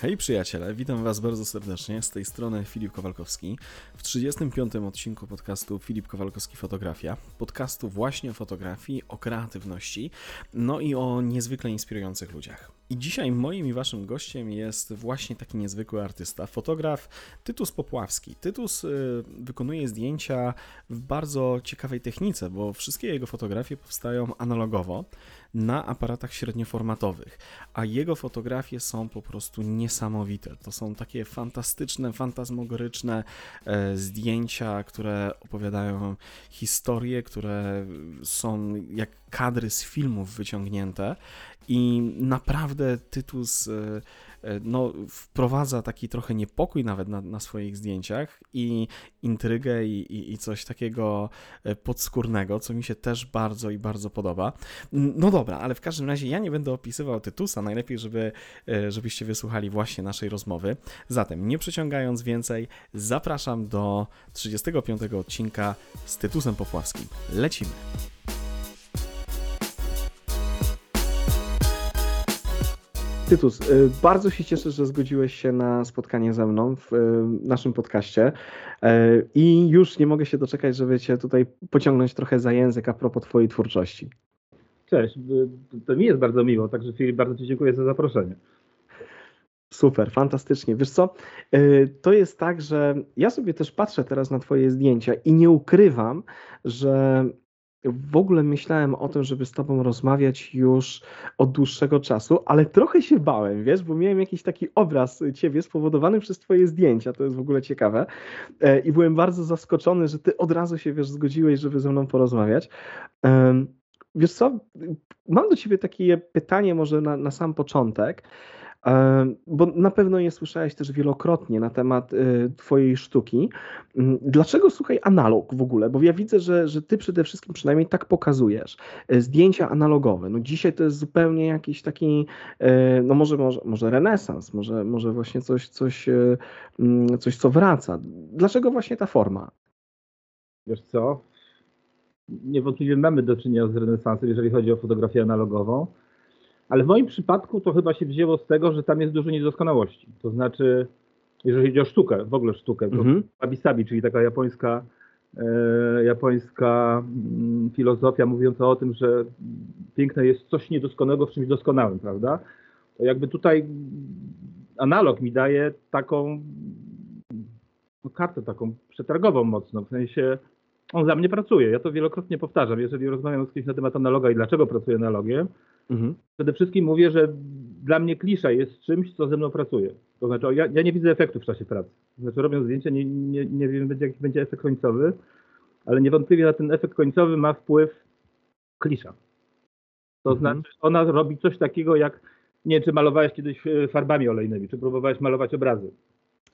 Hej przyjaciele, witam Was bardzo serdecznie. Z tej strony Filip Kowalkowski w 35. odcinku podcastu Filip Kowalkowski Fotografia. Podcastu właśnie o fotografii, o kreatywności, no i o niezwykle inspirujących ludziach. I dzisiaj moim i waszym gościem jest właśnie taki niezwykły artysta, fotograf Tytus Popławski. Tytus y, wykonuje zdjęcia w bardzo ciekawej technice, bo wszystkie jego fotografie powstają analogowo na aparatach średnioformatowych, a jego fotografie są po prostu niesamowite. To są takie fantastyczne, fantazmogoryczne e, zdjęcia, które opowiadają historie, które są jak kadry z filmów wyciągnięte i naprawdę Tytus e, e, no, wprowadza taki trochę niepokój nawet na, na swoich zdjęciach i intrygę i, i, i, coś takiego e, podskórnego, co mi się też bardzo i bardzo podoba. No dobra, ale w każdym razie ja nie będę opisywał Tytusa, najlepiej, żeby, żebyście wysłuchali właśnie naszej rozmowy. Zatem, nie przeciągając więcej, zapraszam do 35 odcinka z Tytusem Popławskim. Lecimy! Tytus, y, bardzo się cieszę, że zgodziłeś się na spotkanie ze mną w y, naszym podcaście y, i już nie mogę się doczekać, żeby Cię tutaj pociągnąć trochę za język a propos Twojej twórczości. Cześć, to mi jest bardzo miło, także Filip, bardzo Ci dziękuję za zaproszenie. Super, fantastycznie. Wiesz co, to jest tak, że ja sobie też patrzę teraz na Twoje zdjęcia i nie ukrywam, że w ogóle myślałem o tym, żeby z tobą rozmawiać już od dłuższego czasu, ale trochę się bałem, wiesz, bo miałem jakiś taki obraz ciebie spowodowany przez twoje zdjęcia, to jest w ogóle ciekawe. E, I byłem bardzo zaskoczony, że ty od razu się, wiesz, zgodziłeś, żeby ze mną porozmawiać. Wiesz co, mam do ciebie takie pytanie może na, na sam początek. Bo na pewno je słyszałeś też wielokrotnie na temat y, Twojej sztuki. Mm, dlaczego słuchaj analog w ogóle? Bo ja widzę, że, że Ty przede wszystkim przynajmniej tak pokazujesz. Y, zdjęcia analogowe. No dzisiaj to jest zupełnie jakiś taki, y, no może, może, może renesans, może, może właśnie coś, coś, mm, coś, co wraca. Dlaczego właśnie ta forma? Wiesz co? Niewątpliwie mamy do czynienia z renesansem, jeżeli chodzi o fotografię analogową. Ale w moim przypadku to chyba się wzięło z tego, że tam jest dużo niedoskonałości. To znaczy, jeżeli chodzi o sztukę, w ogóle sztukę, to mhm. wabi-sabi, czyli taka japońska, e, japońska mm, filozofia mówiąca o tym, że piękne jest coś niedoskonałego w czymś doskonałym, prawda? To jakby tutaj analog mi daje taką no, kartę taką przetargową mocno, w sensie on za mnie pracuje. Ja to wielokrotnie powtarzam, jeżeli rozmawiam z kimś na temat analoga i dlaczego pracuję analogiem, Mhm. Przede wszystkim mówię, że dla mnie klisza jest czymś, co ze mną pracuje. To znaczy, ja, ja nie widzę efektu w czasie pracy. To znaczy, robiąc zdjęcie, nie, nie, nie wiem, jaki będzie efekt końcowy, ale niewątpliwie na ten efekt końcowy ma wpływ klisza. To mhm. znaczy, ona robi coś takiego jak, nie wiem, czy malowałeś kiedyś e, farbami olejnymi, czy próbowałeś malować obrazy.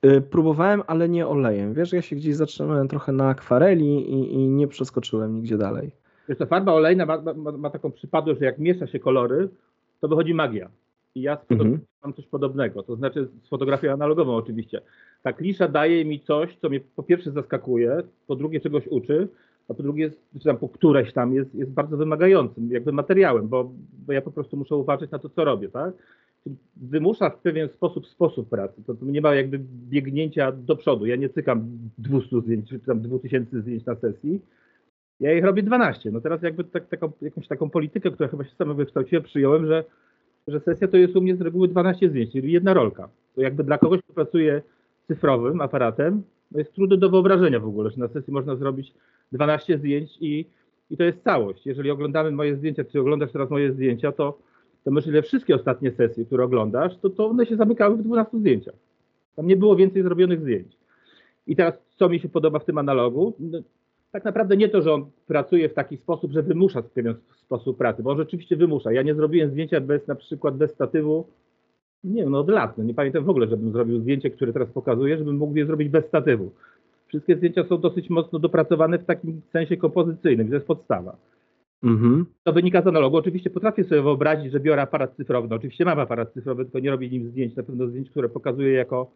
E, próbowałem, ale nie olejem. Wiesz, ja się gdzieś zatrzymałem trochę na akwareli i, i nie przeskoczyłem nigdzie dalej. Wiesz, ta farba olejna ma, ma, ma, taką przypadłość, że jak miesza się kolory, to wychodzi magia. I ja z mhm. mam coś podobnego, to znaczy z fotografią analogową oczywiście. Ta klisza daje mi coś, co mnie po pierwsze zaskakuje, po drugie czegoś uczy, a po drugie, czy tam po któreś tam jest, jest bardzo wymagającym jakby materiałem, bo, bo ja po prostu muszę uważać na to, co robię, tak? Wymusza w pewien sposób sposób pracy. To, nie ma jakby biegnięcia do przodu. Ja nie cykam 200 zdjęć, czy tam 2000 zdjęć na sesji, ja ich robię 12. No teraz jakby tak, taką, jakąś taką politykę, która chyba się sama wykształciła, przyjąłem, że, że sesja to jest u mnie z reguły 12 zdjęć, czyli jedna rolka. To jakby dla kogoś, kto pracuje cyfrowym aparatem, no jest trudne do wyobrażenia w ogóle, że na sesji można zrobić 12 zdjęć i, i to jest całość. Jeżeli oglądamy moje zdjęcia, czy oglądasz teraz moje zdjęcia, to, to myślę, że wszystkie ostatnie sesje, które oglądasz, to, to one się zamykały w 12 zdjęciach. Tam nie było więcej zrobionych zdjęć. I teraz, co mi się podoba w tym analogu? No, tak naprawdę nie to, że on pracuje w taki sposób, że wymusza pewien sposób pracy, bo on rzeczywiście wymusza. Ja nie zrobiłem zdjęcia bez, na przykład bez statywu, nie wiem, no od lat, no nie pamiętam w ogóle, żebym zrobił zdjęcie, które teraz pokazuję, żebym mógł je zrobić bez statywu. Wszystkie zdjęcia są dosyć mocno dopracowane w takim sensie kompozycyjnym, to jest podstawa. Mhm. To wynika z analogu. Oczywiście potrafię sobie wyobrazić, że biorę aparat cyfrowy. No, oczywiście mam aparat cyfrowy, tylko nie robię nim zdjęć, na pewno zdjęć, które pokazuję jako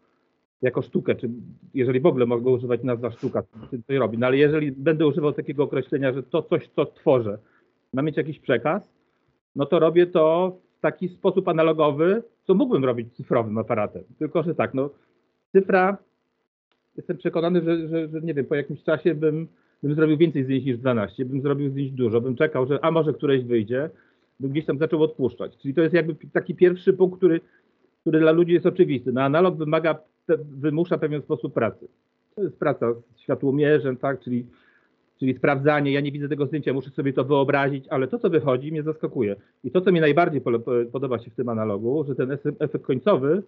jako sztukę, czy jeżeli w ogóle mogę używać nazwa sztuka, to robi. No ale jeżeli będę używał takiego określenia, że to coś, co tworzę, ma mieć jakiś przekaz, no to robię to w taki sposób analogowy, co mógłbym robić cyfrowym aparatem. Tylko, że tak, no cyfra, jestem przekonany, że, że, że nie wiem, po jakimś czasie bym, bym zrobił więcej zdjęć niż 12, bym zrobił zdjęć dużo, bym czekał, że a może któreś wyjdzie, bym gdzieś tam zaczął odpuszczać. Czyli to jest jakby taki pierwszy punkt, który, który dla ludzi jest oczywisty. No analog wymaga, wymusza pewien sposób pracy. To jest praca z światłomierzem, tak, czyli czyli sprawdzanie, ja nie widzę tego zdjęcia, muszę sobie to wyobrazić, ale to, co wychodzi, mnie zaskakuje. I to, co mi najbardziej podoba się w tym analogu, że ten efekt końcowy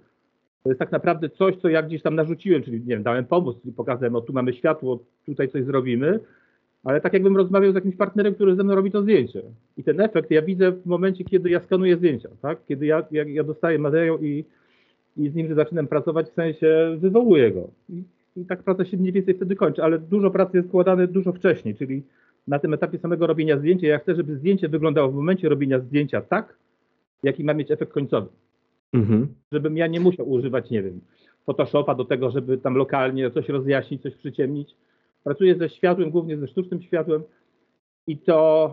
to jest tak naprawdę coś, co ja gdzieś tam narzuciłem, czyli nie wiem, dałem pomysł, czyli pokazałem, o tu mamy światło, tutaj coś zrobimy, ale tak jakbym rozmawiał z jakimś partnerem, który ze mną robi to zdjęcie. I ten efekt ja widzę w momencie, kiedy ja skanuję zdjęcia, tak? Kiedy ja, ja, ja dostaję materiał i, i z nim zaczynam pracować, w sensie wywołuję go. I i tak praca się mniej więcej wtedy kończy, ale dużo pracy jest składane dużo wcześniej, czyli na tym etapie samego robienia zdjęcia. Ja chcę, żeby zdjęcie wyglądało w momencie robienia zdjęcia tak, jaki ma mieć efekt końcowy. Mhm. Żebym ja nie musiał używać, nie wiem, Photoshopa do tego, żeby tam lokalnie coś rozjaśnić, coś przyciemnić. Pracuję ze światłem, głównie ze sztucznym światłem i to,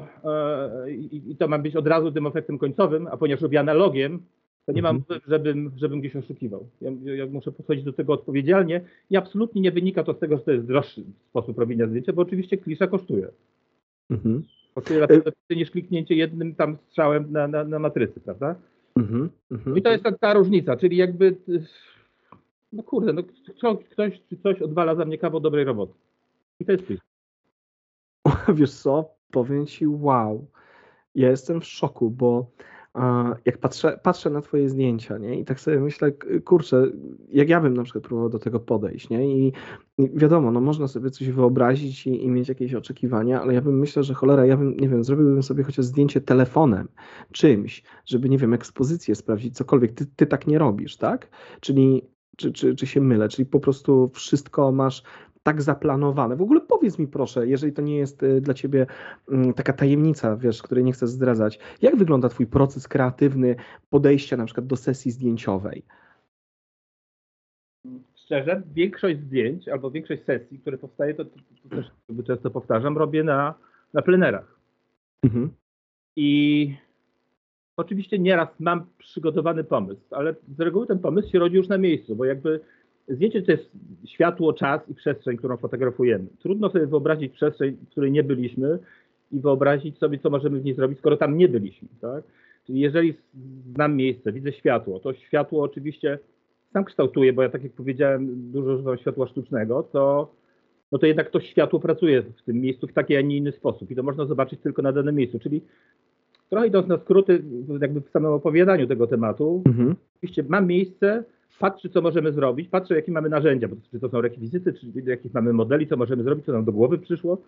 yy, i, i to ma być od razu tym efektem końcowym, a ponieważ robię analogiem, to nie mam mhm. żebym, żebym gdzieś oszukiwał. Ja, ja, muszę podchodzić do tego odpowiedzialnie i absolutnie nie wynika to z tego, że to jest droższy sposób robienia zdjęcia, bo oczywiście klisza kosztuje. Mhm. Kosztuje raczej niż kliknięcie jednym tam strzałem na, na, na matrycy, prawda? Mhm. Mhm. I to jest ta, ta różnica, czyli jakby no kurde, no ktoś czy coś odwala za mnie kawał dobrej roboty. I to jest klisza. Wiesz co, powiem ci wow. Ja jestem w szoku, bo jak patrzę, patrzę na twoje zdjęcia, nie? I tak sobie myślę, kurczę, jak ja bym na przykład próbował do tego podejść, nie? I, wiadomo, no można sobie coś wyobrazić i, i, mieć jakieś oczekiwania, ale ja bym myślał, że cholera, ja bym, nie wiem, zrobiłbym sobie chociaż zdjęcie telefonem, czymś, żeby, nie wiem, ekspozycję sprawdzić, cokolwiek. Ty, ty tak nie robisz, tak? Czyli czy, czy, czy się mylę? Czyli po prostu wszystko masz tak zaplanowane. W ogóle powiedz mi proszę, jeżeli to nie jest y, dla ciebie mm, taka tajemnica, wiesz, której nie chcę zdradzać, jak wygląda twój proces kreatywny podejścia na przykład do sesji zdjęciowej? Szczerze, większość zdjęć albo większość sesji, które powstaje, to, to, to też często powtarzam, robię na, na plenerach. Mhm. I oczywiście nieraz mam przygotowany pomysł, ale z reguły ten pomysł się rodzi już na miejscu, bo jakby Zdjęcie to jest światło, czas i przestrzeń, którą fotografujemy. Trudno sobie wyobrazić przestrzeń, w której nie byliśmy i wyobrazić sobie, co możemy w niej zrobić, skoro tam nie byliśmy. Tak? Czyli jeżeli znam miejsce, widzę światło, to światło oczywiście sam kształtuję, bo ja tak jak powiedziałem, dużo używam światła sztucznego, to, no to jednak to światło pracuje w tym miejscu w taki, a nie inny sposób i to można zobaczyć tylko na danym miejscu. Czyli trochę idąc na skróty, jakby w samym opowiadaniu tego tematu, mhm. oczywiście mam miejsce, patrzy, co możemy zrobić, patrzy, jakie mamy narzędzia, bo czy to są rekwizyty, czy jakich mamy modeli, co możemy zrobić, co nam do głowy przyszło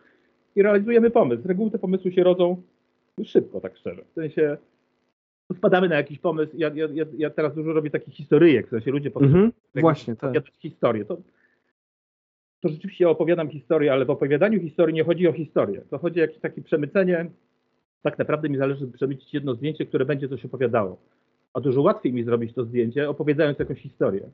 i realizujemy pomysł. Z reguły te pomysły się rodzą szybko, tak szczerze. W sensie wpadamy na jakiś pomysł. Ja, ja, ja teraz dużo robię takich historyjek, w sensie ludzie mm -hmm, właśnie, tak. historię. To, to rzeczywiście opowiadam historię, ale w opowiadaniu historii nie chodzi o historię. To chodzi o jakieś takie przemycenie. Tak naprawdę mi zależy, żeby przemycić jedno zdjęcie, które będzie coś opowiadało a dużo łatwiej mi zrobić to zdjęcie, opowiadając jakąś historię.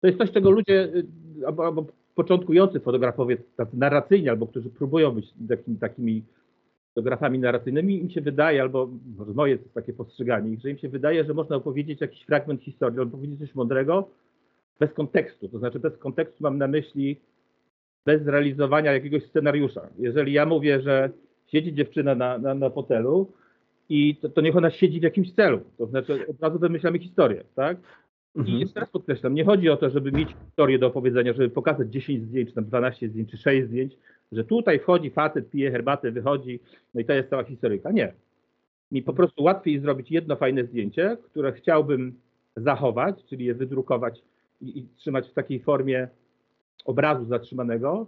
To jest coś, czego ludzie, y, albo, albo początkujący fotografowie, tacy narracyjni, albo którzy próbują być takimi, takimi fotografami narracyjnymi, im się wydaje, albo może moje to jest takie postrzeganie, że im się wydaje, że można opowiedzieć jakiś fragment historii, albo powiedzieć coś mądrego bez kontekstu. To znaczy bez kontekstu mam na myśli bez zrealizowania jakiegoś scenariusza. Jeżeli ja mówię, że siedzi dziewczyna na, na, na fotelu, i to, to niech ona siedzi w jakimś celu. To znaczy od razu wymyślamy historię, tak? Mhm. I jeszcze raz podkreślam, nie chodzi o to, żeby mieć historię do opowiedzenia, żeby pokazać 10 zdjęć, czy tam 12 zdjęć, czy 6 zdjęć, że tutaj wchodzi facet, pije herbatę, wychodzi, no i to jest cała historyjka. Nie. Mi po prostu łatwiej zrobić jedno fajne zdjęcie, które chciałbym zachować, czyli je wydrukować i, i trzymać w takiej formie obrazu zatrzymanego,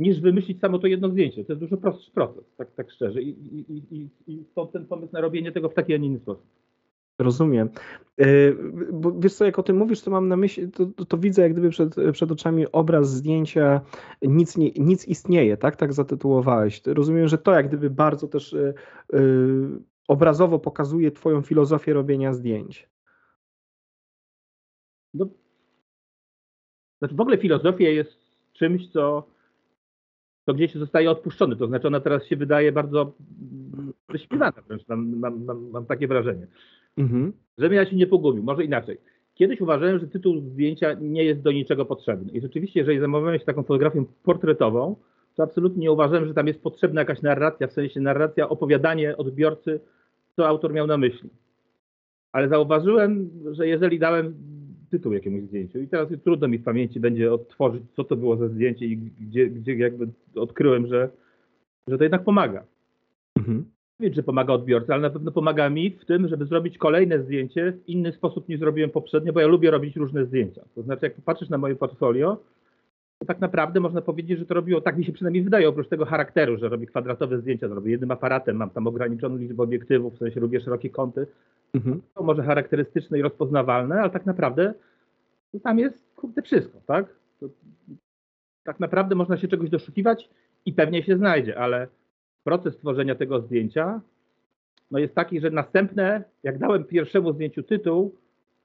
niż wymyślić samo to jedno zdjęcie. To jest dużo prostszy proces, tak, tak szczerze. I, i, i, i stąd ten pomysł na robienie tego w taki, a nie inny sposób. Rozumiem. E, bo wiesz co, jak o tym mówisz, to mam na myśli, to, to, to, widzę jak gdyby przed, przed oczami obraz zdjęcia nic, nie, nic istnieje, tak? Tak zatytułowałeś. Rozumiem, że to jak gdyby bardzo też yy, obrazowo pokazuje twoją filozofię robienia zdjęć. No, znaczy w ogóle filozofia jest czymś, co to gdzieś zostaje odpuszczony. To znaczy ona teraz się wydaje bardzo wyśpiewana wręcz, mam, mam, mam, mam takie wrażenie. Mhm. Żebym ja się nie pogubił, może inaczej. Kiedyś uważałem, że tytuł zdjęcia nie jest do niczego potrzebny. I rzeczywiście, jeżeli zajmowałem się taką fotografią portretową, to absolutnie nie uważałem, że tam jest potrzebna jakaś narracja, w sensie narracja, opowiadanie odbiorcy, co autor miał na myśli. Ale zauważyłem, że jeżeli dałem tytuł jakiemuś zdjęciu i teraz trudno mi w pamięci będzie odtworzyć, co to było za zdjęcie i gdzie, gdzie jakby odkryłem, że, że to jednak pomaga. Mhm. Wiem, że pomaga odbiorcy, ale na pewno pomaga mi w tym, żeby zrobić kolejne zdjęcie w inny sposób niż zrobiłem poprzednio, bo ja lubię robić różne zdjęcia. To znaczy, jak popatrzysz na moje portfolio, to tak naprawdę można powiedzieć, że to robiło, tak mi się przynajmniej wydaje, oprócz tego charakteru, że robię kwadratowe zdjęcia, to robię jednym aparatem, mam tam ograniczoną liczbę obiektywów, w sensie lubię szerokie kąty. Mhm. To może charakterystyczne i rozpoznawalne, ale tak naprawdę tam jest kurde wszystko, tak? To, tak naprawdę można się czegoś doszukiwać i pewnie się znajdzie, ale proces tworzenia tego zdjęcia no jest taki, że następne, jak dałem pierwszemu zdjęciu tytuł,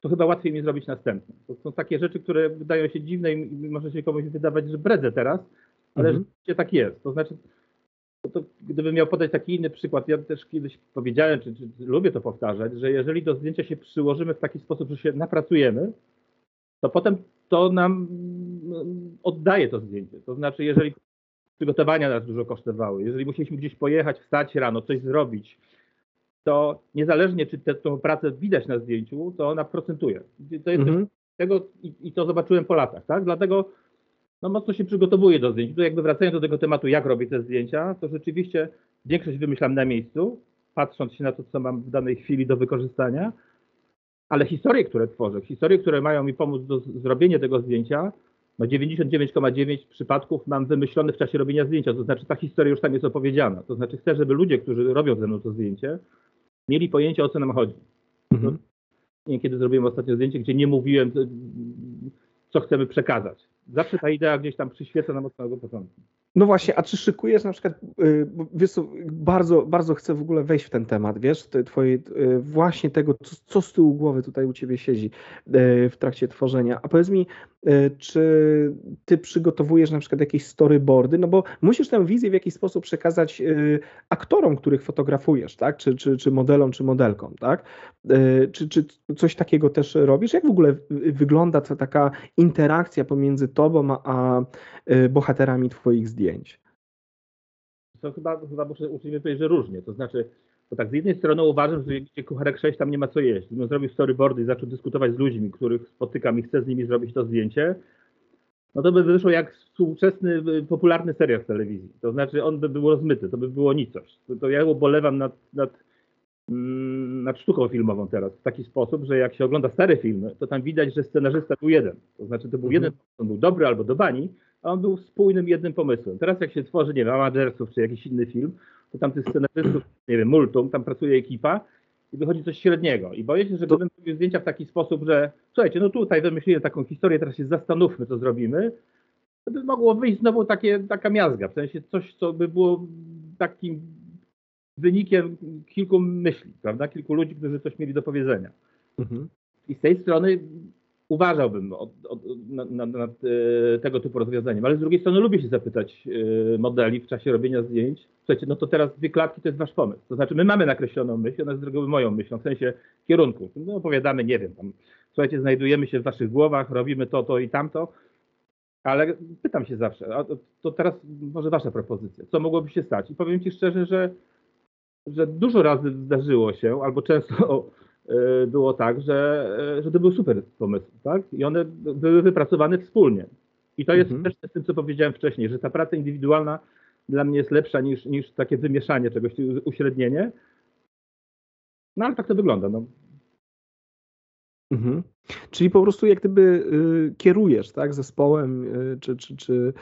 to chyba łatwiej mi zrobić następne. To są takie rzeczy, które wydają się dziwne i może się komuś wydawać, że bredzę teraz, ale mhm. rzeczywiście tak jest. To znaczy, to, to, gdybym miał podać taki inny przykład, ja też kiedyś powiedziałem, czy, czy, lubię to powtarzać, że jeżeli do zdjęcia się przyłożymy w taki sposób, że się napracujemy, to potem to nam mm, oddaje to zdjęcie. To znaczy, jeżeli przygotowania nas dużo kosztowały, jeżeli musieliśmy gdzieś pojechać, wstać rano, coś zrobić, to niezależnie czy tę pracę widać na zdjęciu, to ona procentuje. To jest mhm. tego i, i, to zobaczyłem po latach, tak? Dlatego no, mocno się przygotowuję do zdjęć. Tu jakby wracając do tego tematu, jak robię te zdjęcia, to rzeczywiście większość wymyślam na miejscu, patrząc się na to, co mam w danej chwili do wykorzystania, ale historie, które tworzę, historie, które mają mi pomóc do zrobienia tego zdjęcia, no 99,9 przypadków mam wymyślone w czasie robienia zdjęcia, to znaczy ta historia już tam jest opowiedziana. To znaczy chcę, żeby ludzie, którzy robią ze mną to zdjęcie, mieli pojęcie o co nam chodzi. Mhm. Nie wiem, kiedy zrobiłem ostatnie zdjęcie, gdzie nie mówiłem, co chcemy przekazać. Zawsze ta idea gdzieś tam przyświeca nam od samego początku. No właśnie, a czy szykujesz na przykład, y, wiesz co, bardzo, bardzo chcę w ogóle wejść w ten temat, wiesz, twoje, y, właśnie tego, co, co z tyłu głowy tutaj u ciebie siedzi y, w trakcie tworzenia. A powiedz mi, czy ty przygotowujesz na przykład jakieś storyboardy, no bo musisz tę wizję w jakiś sposób przekazać aktorom, których fotografujesz, tak, czy, czy, czy modelom, czy modelkom, tak, czy, czy coś takiego też robisz? Jak w ogóle wygląda ta taka interakcja pomiędzy tobą a bohaterami twoich zdjęć? zdjęć? To chyba, chyba muszę uczciwie powiedzieć, że różnie. To znaczy, bo tak z jednej strony uważam, że gdzie kucharek 6 tam nie ma co jeść. Gdybym zrobił storyboardy i zaczął dyskutować z ludźmi, których spotykam i chcę z nimi zrobić to zdjęcie, no to by wyszło jak współczesny, popularny serial w telewizji. To znaczy on by był rozmyty, to by było nicość. To, to ja ubolewam nad, nad, mm, nad sztuką filmową teraz w taki sposób, że jak się ogląda stare filmy, to tam widać, że scenarzysta był jeden. To znaczy to był mhm. jeden, on był dobry albo do bani, a on był spójnym jednym pomysłem. Teraz jak się tworzy, nie wiem, Amadersów czy jakiś inny film, to tam tych scenarzystów, nie wiem, multum, tam pracuje ekipa i wychodzi coś średniego. I boję się, że gdybym robił zdjęcia w taki sposób, że słuchajcie, no tutaj wymyśliłem taką historię, teraz się zastanówmy, co zrobimy, to by mogło wyjść znowu takie, taka miazga, w sensie coś, co by było takim wynikiem kilku myśli, prawda, kilku ludzi, którzy coś mieli do powiedzenia. Mhm. I z tej strony uważałbym od, od, nad, nad, e, tego typu rozwiązaniem, ale z drugiej strony lubię się zapytać e, modeli w czasie robienia zdjęć. Słuchajcie, no to teraz dwie klatki to jest wasz pomysł. To znaczy, my mamy nakreśloną myśl, ona jest z reguły moją myślą, w sensie kierunku. No opowiadamy, nie wiem, tam, słuchajcie, znajdujemy się w waszych głowach, robimy to, to i tamto, ale pytam się zawsze, a to, to teraz może wasza propozycja, co mogłoby się stać? I powiem ci szczerze, że, że dużo razy zdarzyło się, albo często było tak, że, e, że to był super pomysł, tak? I one były wypracowane wspólnie. I to jest mhm. też z tym, co powiedziałem wcześniej, że ta praca indywidualna dla mnie jest lepsza niż, niż takie wymieszanie czegoś, uśrednienie. No ale tak to wygląda. No. Mhm. Czyli po prostu jak gdyby y, kierujesz tak, zespołem, y, czy, czy, czy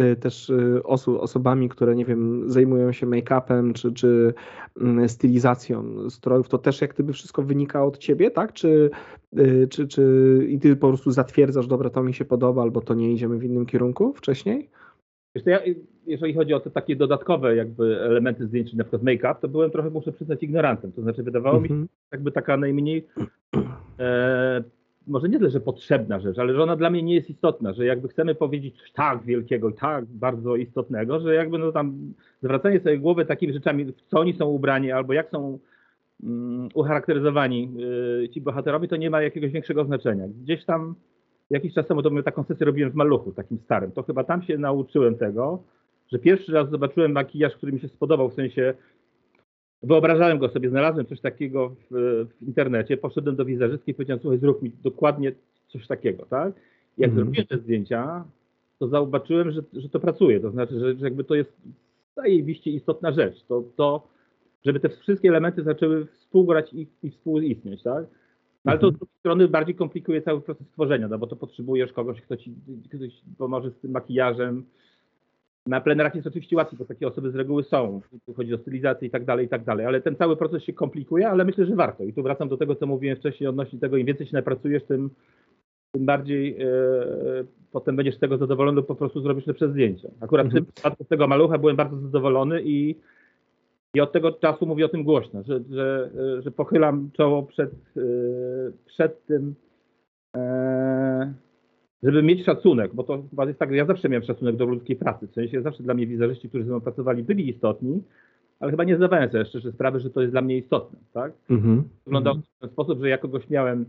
y, też oso osobami, które nie wiem, zajmują się make-upem, czy, czy mm, stylizacją strojów, to też jak gdyby wszystko wynika od ciebie, tak? Czy, czy, czy i ty po prostu zatwierdzasz, dobra, to mi się podoba, albo to nie idziemy w innym kierunku wcześniej? Wiesz, ja, jeżeli chodzi o te takie dodatkowe jakby elementy zdjęć, na przykład make-up, to byłem trochę, muszę przyznać, ignorantem. To znaczy wydawało mm -hmm. mi się mhm. jakby taka najmniej e, może nie tyle, że potrzebna rzecz, ale że ona dla mnie nie jest istotna, że jakby chcemy powiedzieć coś tak wielkiego i tak bardzo istotnego, że jakby no tam zwracanie sobie głowy takimi rzeczami, w co oni są ubrani albo jak są mm, ucharakteryzowani y, ci bohaterowie, to nie ma jakiegoś większego znaczenia. Gdzieś tam jakiś czas temu to taką sesję robiłem w maluchu, takim starym. To chyba tam się nauczyłem tego, że pierwszy raz zobaczyłem makijaż, który mi się spodobał, w sensie wyobrażałem go sobie, znalazłem coś takiego w, w internecie, poszedłem do wizerzystki i powiedziałem, słuchaj, zrób mi dokładnie coś takiego, tak? Jak mhm. zrobiłem te zdjęcia, to zobaczyłem, że, że to pracuje, to znaczy, że, że jakby to jest zajebiście istotna rzecz, to, to żeby te wszystkie elementy zaczęły współgrać i, i współistnieć, tak? No ale to z drugiej strony bardziej komplikuje cały proces tworzenia, no bo to potrzebujesz kogoś, kto ci ktoś pomoże z tym makijażem. Na plenerach jest oczywiście łatwiej, bo takie osoby z reguły są. Tu chodzi o stylizację i tak dalej, i tak dalej, ale ten cały proces się komplikuje, ale myślę, że warto. I tu wracam do tego, co mówiłem wcześniej odnośnie tego, im więcej się napracujesz, tym, tym bardziej e, potem będziesz z tego zadowolony, po prostu zrobisz lepsze zdjęcia. Akurat mhm. w tym przypadku tego malucha byłem bardzo zadowolony i i od tego czasu mówię o tym głośno, że, że, że pochylam czoło przed, e, przed tym, e, żeby mieć szacunek, bo to chyba jest tak, że ja zawsze miałem szacunek do ludzkiej pracy. W sensie zawsze dla mnie wizerzyści, którzy ze mną pracowali, byli istotni, ale chyba nie zdawałem sobie szczerze sprawy, że to jest dla mnie istotne. Tak? Mm-hmm. Wyglądało w ten sposób, że ja kogoś miałem,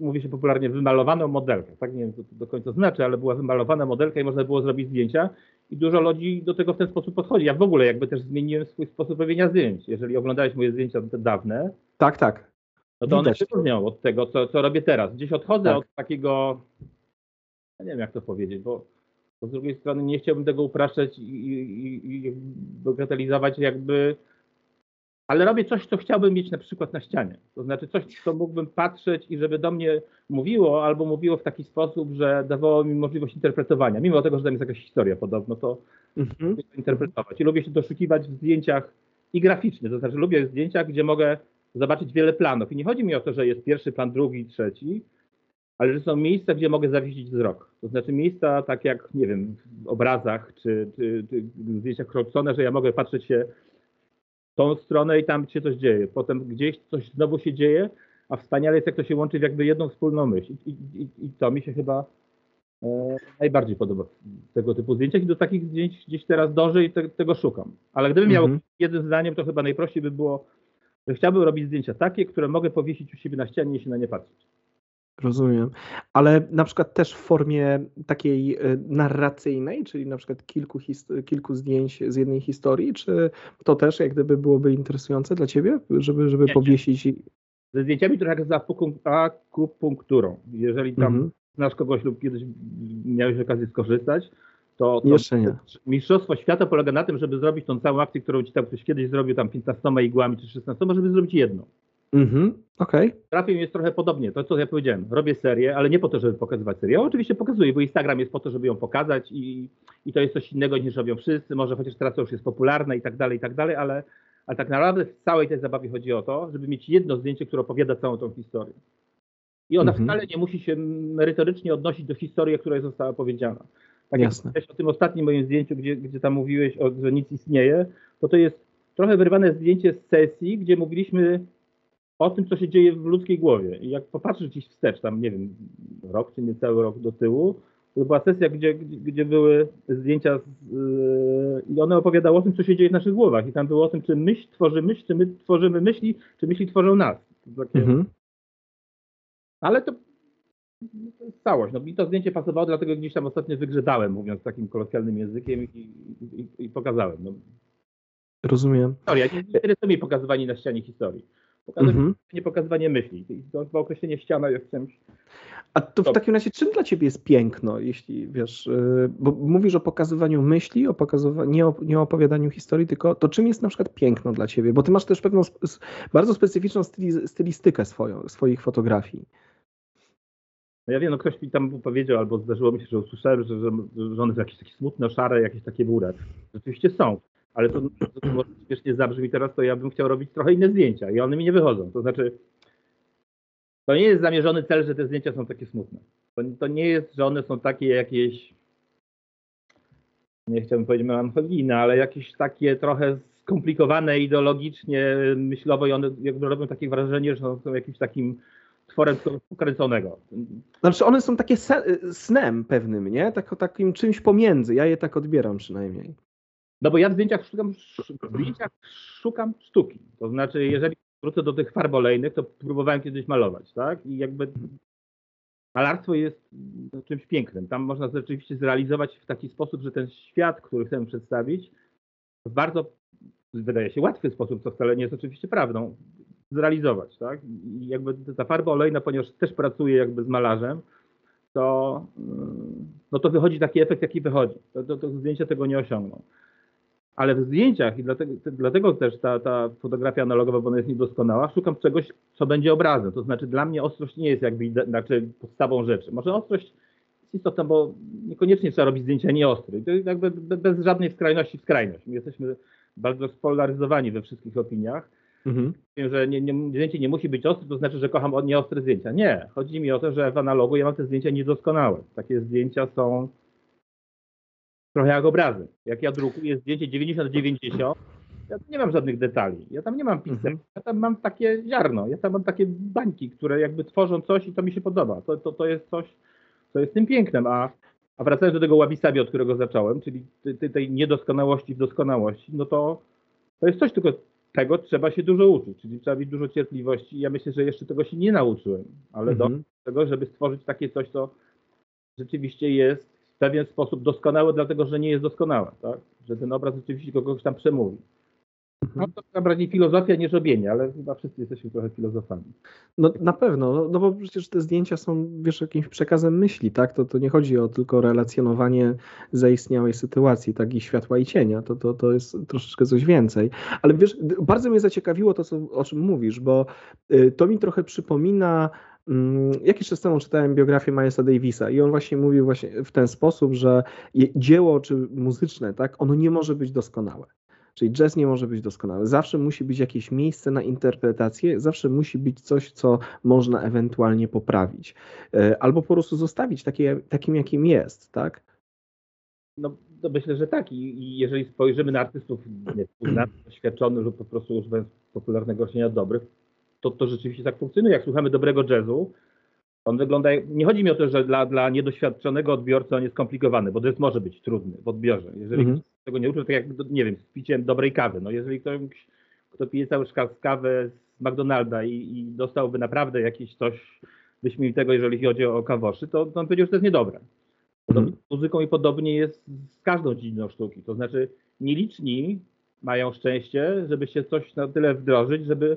mówi się popularnie, wymalowaną modelkę. Tak? Nie wiem, co to do końca znaczy, ale była wymalowana modelka i można było zrobić zdjęcia i dużo ludzi do tego w ten sposób podchodzi. Ja w ogóle jakby też zmieniłem swój sposób robienia zdjęć. Jeżeli oglądałeś moje zdjęcia te dawne, tak, tak. No to one się różnią od tego, co, co robię teraz. Gdzieś odchodzę tak. od takiego, ja nie wiem jak to powiedzieć, bo, bo z drugiej strony nie chciałbym tego upraszczać i, i, i bagatelizować jakby ale robię coś, co chciałbym mieć na przykład na ścianie. To znaczy coś, co mógłbym patrzeć i żeby do mnie mówiło, albo mówiło w taki sposób, że dawało mi możliwość interpretowania. Mimo tego, że tam jest jakaś historia podobno, to mhm. lubię to interpretować. I lubię się doszukiwać w zdjęciach i graficznie. To znaczy lubię w zdjęciach, gdzie mogę zobaczyć wiele planów. I nie chodzi mi o to, że jest pierwszy plan, drugi, trzeci, ale że są miejsca, gdzie mogę zawiesić wzrok. To znaczy miejsca tak jak, nie wiem, w obrazach czy, czy, czy w zdjęciach Crowdsona, że ja mogę patrzeć się tą stronę i tam się coś dzieje. Potem gdzieś coś znowu się dzieje, a wspaniale jest, jak to się łączy w jakby jedną wspólną myśl. I, i, i to mi się chyba e, najbardziej podoba w tego typu zdjęciach i do takich zdjęć gdzieś teraz dążę i te, tego szukam. Ale gdybym miał mhm. jednym zdaniem, to chyba najprościej by było, że chciałbym robić zdjęcia takie, które mogę powiesić u siebie na ścianie i się na nie patrzeć. Rozumiem. Ale na przykład też w formie takiej e, narracyjnej, czyli na przykład kilku, kilku zdjęć z jednej historii, czy to też jak gdyby byłoby interesujące dla ciebie, żeby, żeby powiesić? Ze zdjęciami trochę jak za akupunkturą. Jeżeli tam mhm. znasz kogoś lub kiedyś miałeś okazję skorzystać, to, to Jeszcze nie. mistrzostwo świata polega na tym, żeby zrobić tą całą akcję, którą ci tam ktoś kiedyś zrobił, tam 15 igłami czy 16, żeby zrobić jedną. Mhm, okej. Okay. Trafił jest trochę podobnie, to co ja powiedziałem, robię serię, ale nie po to, żeby pokazywać serię. Ja oczywiście pokazuję, bo Instagram jest po to, żeby ją pokazać i, i to jest coś innego niż robią wszyscy, może chociaż teraz to już jest popularne i tak dalej, i tak dalej, ale, ale tak naprawdę w całej tej zabawie chodzi o to, żeby mieć jedno zdjęcie, które opowiada całą tą historię. I ona mhm. wcale nie musi się merytorycznie odnosić do historii, która została powiedziana. Tak Jasne. jak o tym ostatnim moim zdjęciu, gdzie, gdzie tam mówiłeś, o, że nic istnieje, to to jest trochę wyrwane zdjęcie z sesji, gdzie mówiliśmy o tym, co się dzieje w ludzkiej głowie. I jak popatrzysz gdzieś wstecz, tam nie wiem, rok czy niecały rok do tyłu, to była sesja, gdzie, gdzie, były zdjęcia z, yy, i one opowiadały o tym, co się dzieje w naszych głowach. I tam było o tym, czy myśl tworzy myśl, czy my tworzymy myśli, czy myśli tworzą nas. Takie... Mhm. Ale to, to, jest całość. No, mi to zdjęcie pasowało, dlatego gdzieś tam ostatnio wygrzedałem, mówiąc takim kolokwialnym językiem i, i, i, i pokazałem. No. Rozumiem. Historia. Nie interesuje mnie pokazywanie na ścianie historii. Pokazywanie, mhm. nie pokazywanie myśli. To, to określenie ściana jest czymś. A to w takim razie czym dla ciebie jest piękno, jeśli wiesz, y, bo mówisz o pokazywaniu myśli, o pokazywaniu, nie, o, nie o opowiadaniu historii, tylko to czym jest na przykład piękno dla ciebie? Bo ty masz też pewną bardzo specyficzną stylistykę swoją, swoich fotografii. No ja wiem, no ktoś mi tam powiedział, albo zdarzyło mi się, że usłyszałem, że, że, że one są jakieś takie smutne, szare, jakieś takie burę. Rzeczywiście są ale to, to, to śmiesznie zabrzmi teraz, to ja bym chciał robić trochę inne zdjęcia i one mi nie wychodzą. To znaczy, to nie jest zamierzony cel, że te zdjęcia są takie smutne. To, to nie jest, że one są takie jakieś, nie chciałbym powiedzieć melancholijne, ale jakieś takie trochę skomplikowane ideologicznie, myślowo i one jakby robią takie wrażenie, że są jakimś takim tworem ukręconego. Znaczy one są takie snem pewnym, nie? Tak, takim czymś pomiędzy. Ja je tak odbieram przynajmniej. No bo ja w zdjęciach szukam, w zdjęciach szukam sztuki. To znaczy, jeżeli wrócę do tych farb olejnych, to próbowałem kiedyś malować, tak? I jakby malarstwo jest czymś pięknym. Tam można rzeczywiście zrealizować w taki sposób, że ten świat, który chcemy przedstawić, w bardzo, wydaje się, łatwy sposób, co wcale nie jest oczywiście prawdą, zrealizować, tak? I jakby ta farba olejna, ponieważ też pracuje jakby z malarzem, to, no to wychodzi taki efekt, jaki wychodzi. To, to, to zdjęcia tego nie osiągną. Ale w zdjęciach, i dlatego, dlatego też ta, ta fotografia analogowa, bo ona jest niedoskonała, szukam czegoś, co będzie obrazem. To znaczy dla mnie ostrość nie jest jakby znaczy podstawą rzeczy. Może ostrość jest istotna, bo niekoniecznie trzeba robić zdjęcia nieostre. To jakby bez żadnej skrajności w skrajność. My jesteśmy bardzo spolaryzowani we wszystkich opiniach. Mhm. Że nie, nie, zdjęcie nie musi być ostre, to znaczy, że kocham nieostre zdjęcia. Nie. Chodzi mi o to, że w analogu ja mam te zdjęcia niedoskonałe. Takie zdjęcia są trochę jak obrazy. Jak ja drukuję zdjęcie 90 90, ja nie mam żadnych detali. Ja tam nie mam pisem. Mhm. Ja tam mam takie ziarno. Ja tam mam takie bańki, które jakby tworzą coś i to mi się podoba. To, to, to jest coś, co jest tym pięknem. A, a wracając do tego łabisabi, od którego zacząłem, czyli tej, tej niedoskonałości w doskonałości, no to to jest coś, tylko tego trzeba się dużo uczyć, czyli trzeba mieć dużo cierpliwości. Ja myślę, że jeszcze tego się nie nauczyłem, ale mhm. do tego, żeby stworzyć takie coś, co rzeczywiście jest pewien sposób doskonałe, dlatego że nie jest doskonałe, tak? że ten obraz rzeczywiście kogoś tam przemówi. No to tak bardziej filozofia niż robienie, ale chyba wszyscy jesteśmy trochę filozofami. No na pewno, no, no bo przecież te zdjęcia są, wiesz, jakimś przekazem myśli, tak? To, to nie chodzi o tylko relacjonowanie zaistniałej sytuacji, tak? I światła i cienia, to, to, to jest troszeczkę coś więcej. Ale wiesz, bardzo mnie zaciekawiło to, co, o czym mówisz, bo y, to mi trochę przypomina Jakiś czas temu czytałem biografię Milesa Davisa i on właśnie mówił właśnie w ten sposób, że dzieło czy muzyczne, tak, ono nie może być doskonałe. Czyli jazz nie może być doskonały. Zawsze musi być jakieś miejsce na interpretację, zawsze musi być coś, co można ewentualnie poprawić. E, albo po prostu zostawić takie, takim, jakim jest, tak? No, to myślę, że tak. I, i jeżeli spojrzymy na artystów doświadczonych lub po prostu używając popularnego określenia dobrych, to, to rzeczywiście tak funkcjonuje. Jak słuchamy dobrego jazzu, on wygląda, nie chodzi mi o to, że dla, dla niedoświadczonego odbiorcy on jest skomplikowany, bo jazz może być trudny w odbiorze. Jeżeli mhm tego nie uczył, tak jak, nie wiem, z piciem dobrej kawy. No jeżeli ktoś, kto pije cały czas kawę z McDonalda i, i dostałby naprawdę jakieś coś wyśmienitego, jeżeli chodzi o kawoszy, to, to on powiedział, że to jest niedobre. Hmm. Muzyką i podobnie jest z każdą dziedziną sztuki. To znaczy nieliczni mają szczęście, żeby się coś na tyle wdrożyć, żeby,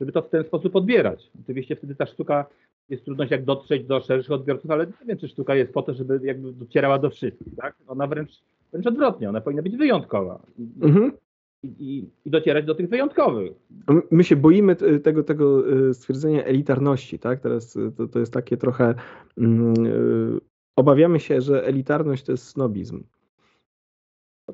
żeby to w ten sposób odbierać. Oczywiście wtedy ta sztuka jest trudność jak dotrzeć do szerszych odbiorców, ale nie wiem, czy sztuka jest po to, żeby jakby docierała do wszystkich. Tak? Ona wręcz Wręcz odwrotnie, ona powinna być wyjątkowa. Mhm. I, i, I, docierać do tych wyjątkowych. My się boimy tego, tego y, stwierdzenia elitarności, tak? Teraz y, to, to jest takie trochę. Yy, obawiamy się, że elitarność to jest snobizm.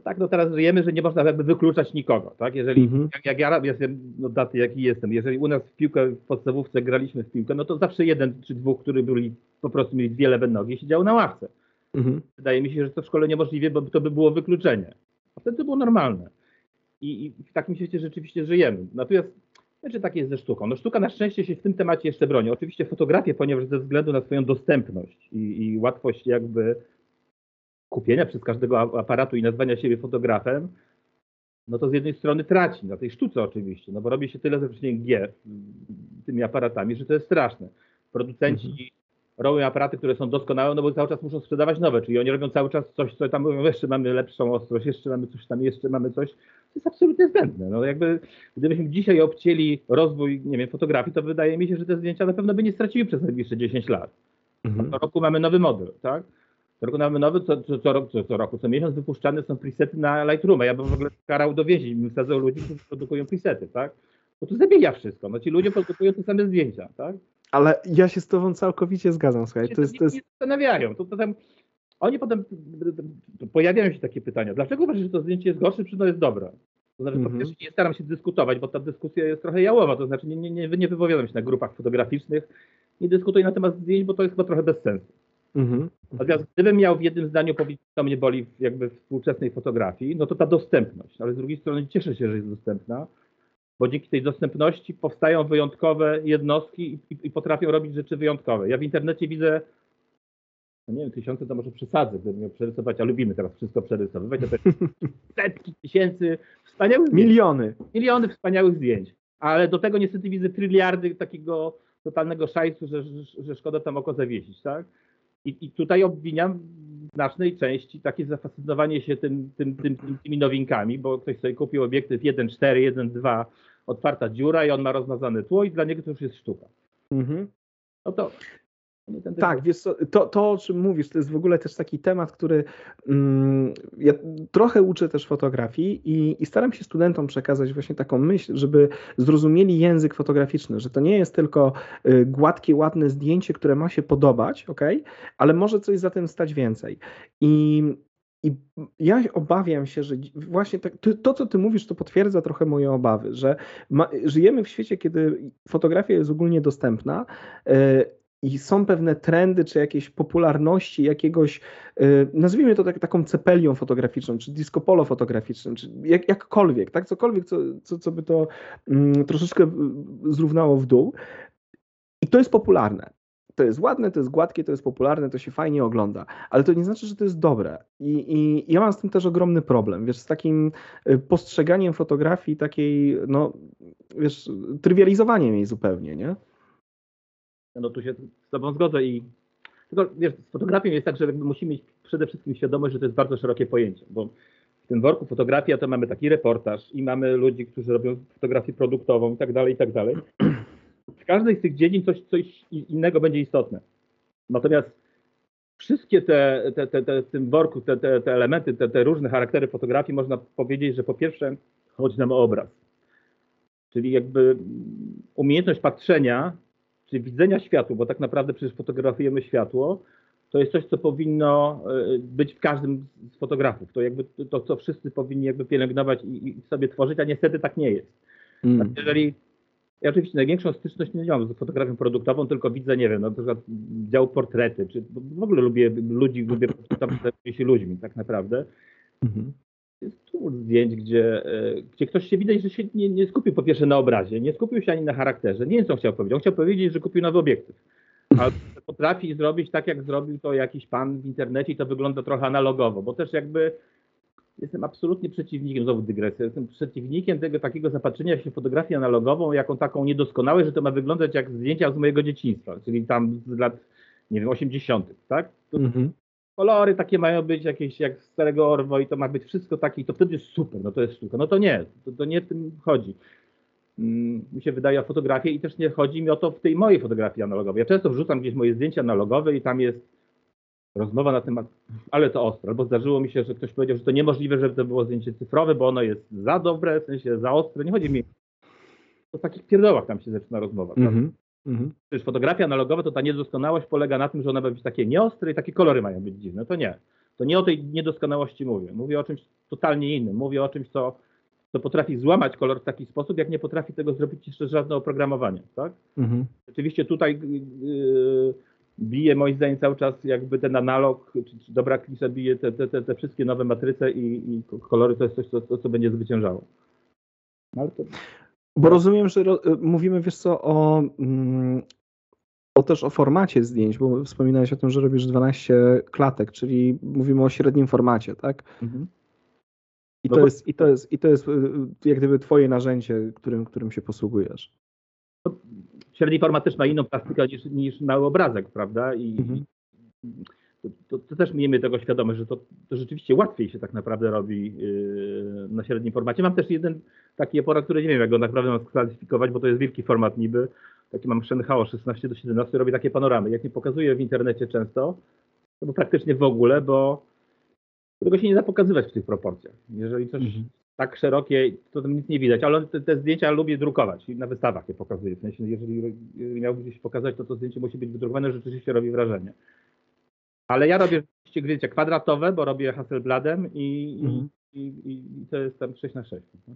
Tak, no teraz wiemy, że nie można jakby wykluczać nikogo, tak? Jeżeli, mhm. jak, jak, ja jestem, no daty jaki jestem, jeżeli u nas w piłkę w podstawówce graliśmy w piłkę, no to zawsze jeden czy dwóch, którzy byli, po prostu mieli dwie lewe nogi, siedział na ławce. Mhm. Wydaje mi się, że to w szkole niemożliwe, bo to by było wykluczenie. A wtedy to było normalne. I, I, w takim świecie rzeczywiście żyjemy. Natomiast znaczy tak jest ze sztuką. No sztuka na szczęście się w tym temacie jeszcze broni. Oczywiście fotografię, ponieważ ze względu na swoją dostępność i, i łatwość jakby kupienia przez każdego aparatu i nazwania siebie fotografem, no to z jednej strony traci, na tej sztuce oczywiście, no bo robi się tyle ze G tymi aparatami, że to jest straszne. Producenci mhm robią aparaty, które są doskonałe, no bo cały czas muszą sprzedawać nowe, czyli oni robią cały czas coś, co tam mówią, jeszcze mamy lepszą ostrość, jeszcze mamy coś tam, jeszcze mamy coś. To jest absolutnie zbędne. No jakby, gdybyśmy dzisiaj obcięli rozwój, nie wiem, fotografii, to wydaje mi się, że te zdjęcia na pewno by nie straciły przez najbliższe 10 lat. Mhm. Co roku mamy nowy model, tak? Mamy nowy, co, co, co, co, co roku, co miesiąc wypuszczane są presety na Lightrooma. Ja bym w ogóle karał do więzień, bym wsadzał ludzi, którzy produkują presety, tak? Bo to zabija wszystko. No ci ludzie produkują te same zdjęcia, tak? Ale ja się z tobą całkowicie zgadzam, słuchaj. To jest, to jest... Nie zastanawiają. To, tam, oni potem, pojawiają się takie pytania. Dlaczego uważasz, że to zdjęcie jest gorsze, czy to jest dobre? To znaczy, mm -hmm. nie staram się dyskutować, bo ta dyskusja jest trochę jałowa, to znaczy nie, nie, nie, nie wypowiadam się na grupach fotograficznych, nie dyskutuję na temat zdjęć, bo to jest chyba trochę bez sensu. -hmm. Natomiast gdybym miał w jednym zdaniu powiedzieć, co mnie boli jakby w współczesnej fotografii, no to ta dostępność, ale z drugiej strony cieszę się, że jest dostępna, bo dzięki tej dostępności powstają wyjątkowe jednostki i, i, potrafią robić rzeczy wyjątkowe. Ja w internecie widzę, no nie wiem, tysiące to może przesadzę, gdybym miał przerysować, a lubimy teraz wszystko przerysowywać, to setki tysięcy wspaniałych Miliony. Zdjęć. Miliony wspaniałych zdjęć. Ale do tego niestety widzę tryliardy takiego totalnego szajsu, że, że, że szkoda tam oko zawiesić, tak? I, I, tutaj obwiniam w znacznej części takie zafascynowanie się tym, tym, tym, tymi nowinkami, bo ktoś sobie kupił obiektyw 1.4, 1.2, otwarta dziura i on ma rozmazane tło i dla niego to już jest sztuka. Mhm. No to tak, wiesz co, to, to o czym mówisz, to jest w ogóle też taki temat, który mm, ja trochę uczę też fotografii i, i, staram się studentom przekazać właśnie taką myśl, żeby zrozumieli język fotograficzny, że to nie jest tylko y, gładkie, ładne zdjęcie, które ma się podobać, ok, ale może coś za tym stać więcej. I i ja obawiam się, że właśnie tak, to, co ty mówisz, to potwierdza trochę moje obawy, że ma, żyjemy w świecie, kiedy fotografia jest ogólnie dostępna, y, i są pewne trendy, czy jakieś popularności jakiegoś, y, nazwijmy to tak, taką cepelią fotograficzną, czy disco polo fotograficznym, czy jak, jakkolwiek, tak, cokolwiek, co, co, co by to mm, troszeczkę y, zrównało w dół. I to jest popularne. To jest ładne, to jest gładkie, to jest popularne, to się fajnie ogląda, ale to nie znaczy, że to jest dobre. I, i ja mam z tym też ogromny problem, wiesz, z takim y, postrzeganiem fotografii takiej, no, wiesz, trywializowaniem jej zupełnie, nie? No tu się z Tobą zgodzę i tylko wiesz, z fotografią jest tak, że musimy mieć przede wszystkim świadomość, że to jest bardzo szerokie pojęcie, bo w tym worku fotografia to mamy taki reportaż i mamy ludzi, którzy robią fotografię produktową i tak dalej, i tak dalej. W każdej z tych dziedzin coś, coś innego będzie istotne. Natomiast wszystkie te, te, te, te w tym worku, te, te, te elementy, te, te różne charaktery fotografii, można powiedzieć, że po pierwsze chodzi nam o obraz. Czyli jakby umiejętność patrzenia czyli widzenia światła, bo tak naprawdę przecież fotografujemy światło, to jest coś, co powinno e, być w każdym z fotografów. To jakby to, co wszyscy powinni jakby pielęgnować i, i sobie tworzyć, a niestety tak nie jest. Mm. jeżeli ja oczywiście największą styczność nie mam z fotografią produktową, tylko widzę, nie wiem, na przykład dział portrety, czy w ogóle lubię ludzi, lubię się ludźmi tak naprawdę. -hmm jest tu zdjęć, gdzie, e, gdzie ktoś się widać, że się nie, nie, skupił po pierwsze na obrazie, nie skupił się ani na charakterze. Nie wiem, co chciał powiedzieć. On chciał powiedzieć, że kupił nowy obiektyw. Ale potrafi zrobić tak, jak zrobił to jakiś pan w internecie i to wygląda trochę analogowo, bo też jakby jestem absolutnie przeciwnikiem, znowu dygresja, jestem przeciwnikiem tego takiego zapatrzenia się fotografię analogową, jaką taką niedoskonałe, że to ma wyglądać jak zdjęcia z mojego dzieciństwa, czyli tam z lat, nie wiem, 80., tak? To, mm-hmm kolory takie mają być jakieś jak z starego Orwo i to ma być wszystko takie i to wtedy jest super, no to jest sztuka. No to nie, to, to nie tym chodzi. Mm, mi się wydaje o fotografię i też nie chodzi mi o to w tej mojej fotografii analogowej. Ja często wrzucam gdzieś moje zdjęcia analogowe i tam jest rozmowa na temat, ale to ostre, albo zdarzyło mi się, że ktoś powiedział, że to niemożliwe, żeby to było zdjęcie cyfrowe, bo ono jest za dobre, w sensie za ostre. Nie chodzi mi o takich pierdołach tam się zaczyna rozmowa. Mm -hmm. Mhm. Przecież fotografia analogowa to ta niedoskonałość polega na tym, że ona ma być takie nieostre i takie kolory mają być dziwne. To nie. To nie o tej niedoskonałości mówię. Mówię o czymś totalnie innym. Mówię o czymś, co, co potrafi złamać kolor w taki sposób, jak nie potrafi tego zrobić jeszcze żadne oprogramowanie. Tak? Mhm. Rzeczywiście tutaj yy, bije moim zdaniem cały czas jakby ten analog, czy, czy dobra klisza bije te, te, te, te, wszystkie nowe matryce i, i kolory to jest coś, co, co będzie zwyciężało. No, ale to... Bo rozumiem, że ro, y, mówimy, wiesz co, o, mm, o też o formacie zdjęć, bo wspominałeś o tym, że robisz 12 klatek, czyli mówimy o średnim formacie, tak? Mhm. I, no to bo... jest, i, to jest, I to jest jak gdyby twoje narzędzie, którym, którym się posługujesz. No, średni format też ma inną plastykę niż, niż mały obrazek, prawda? I, mhm. To, to, to, też miejmy tego świadomość, że to, to rzeczywiście łatwiej się tak naprawdę robi yy, na średnim formacie. Mam też jeden taki aparat, który nie wiem, jak go naprawdę mam sklasyfikować, bo to jest wielki format niby. Taki mam Shenhao 16 do 17, robi takie panoramy. Jak nie pokazuję w internecie często, to praktycznie w ogóle, bo tego się nie da pokazywać w tych proporcjach. Jeżeli coś mhm. tak szerokie, to tam nic nie widać, ale te, te, zdjęcia lubię drukować i na wystawach je pokazuję. W sensie, jeżeli, jeżeli miałbym gdzieś pokazać, to to zdjęcie musi być wydrukowane, rzeczywiście robi wrażenie. Ale ja robię zdjęcia kwadratowe, bo robię Hasselbladem i, mhm. i, i, i, to jest tam 6 na 6 no.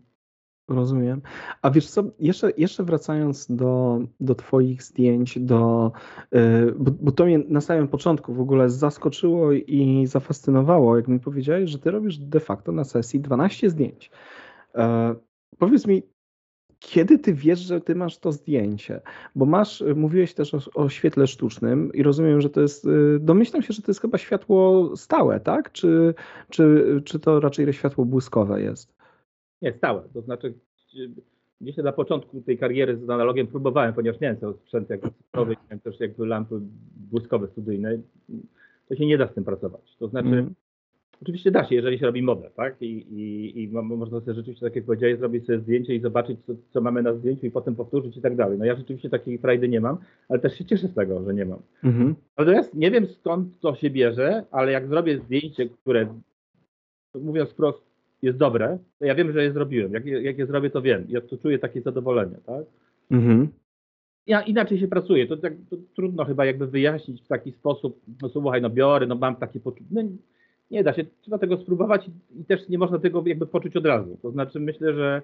Rozumiem. A wiesz co, jeszcze, jeszcze wracając do, do Twoich zdjęć, do, yy, bo, bo, to mnie na samym początku w ogóle zaskoczyło i zafascynowało, jak mi powiedziałeś, że Ty robisz de facto na sesji 12 zdjęć. Yy, powiedz mi, kiedy Ty wiesz, że Ty masz to zdjęcie? Bo masz, mówiłeś też o, o świetle sztucznym i rozumiem, że to jest, yy, domyślam się, że to jest chyba światło stałe, tak? Czy, czy, czy to raczej światło błyskowe jest? Nie, stałe. To znaczy gdzieś na początku tej kariery z analogiem próbowałem, ponieważ miałem ten sprzęt jako cyfrowy, miałem też jakby lampy błyskowe studyjne, to się nie da z tym pracować. To znaczy, mm. Oczywiście da się, jeżeli się robi modę, tak? I, i, i można sobie rzeczywiście, tak jak powiedziałeś, zrobić sobie zdjęcie i zobaczyć, co, co, mamy na zdjęciu i potem powtórzyć i tak dalej. No ja rzeczywiście takiej frajdy nie mam, ale też się cieszę z tego, że nie mam. Mm-hmm. Natomiast nie wiem skąd to się bierze, ale jak zrobię zdjęcie, które mówiąc wprost, jest dobre, to ja wiem, że je zrobiłem. Jak, jak je zrobię, to wiem. Ja tu czuję takie zadowolenie, tak? Mhm. Ja inaczej się pracuję. To, tak, to, trudno chyba jakby wyjaśnić w taki sposób, no słuchaj, no biorę, no mam takie poczucie. No, nie da się, trzeba tego spróbować i, też nie można tego jakby poczuć od razu. To znaczy myślę, że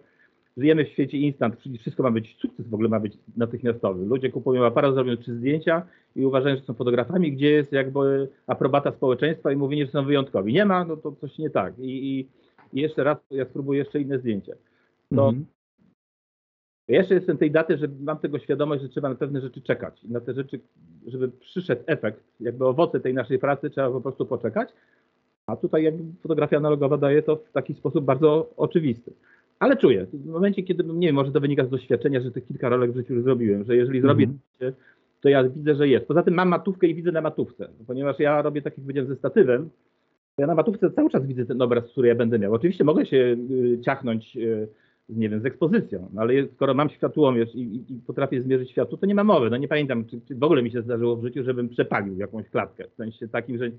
żyjemy w świecie instant, czyli wszystko ma być, sukces w ogóle ma być natychmiastowy. Ludzie kupują aparat, zrobią trzy zdjęcia i uważają, że są fotografami, gdzie jest jakby aprobata społeczeństwa i mówienie, że są wyjątkowi. Nie ma, no to coś nie tak. I, i i jeszcze raz, ja spróbuję jeszcze inne zdjęcie. To mhm. jeszcze jestem tej daty, że mam tego świadomość, że trzeba na pewne rzeczy czekać. Na te rzeczy, żeby przyszedł efekt, jakby owoce tej naszej pracy, trzeba po prostu poczekać. A tutaj jakby fotografia analogowa daje to w taki sposób bardzo oczywisty. Ale czuję, w momencie, kiedy, nie wiem, może to wynika z doświadczenia, że tych kilka rolek w życiu już zrobiłem, że jeżeli zrobię mm to ja widzę, że jest. Poza tym mam matówkę i widzę na matówce, ponieważ ja robię tak, jak powiedziałem, ze statywem, ja na matówce cały czas widzę ten obraz, który ja będę miał. Oczywiście mogę się y, ciachnąć, y, nie wiem, z ekspozycją, no ale skoro mam światłomierz i, i, i, potrafię zmierzyć światło, to nie ma mowy. No nie pamiętam, czy, czy, w ogóle mi się zdarzyło w życiu, żebym przepalił jakąś klatkę, w sensie takim, że,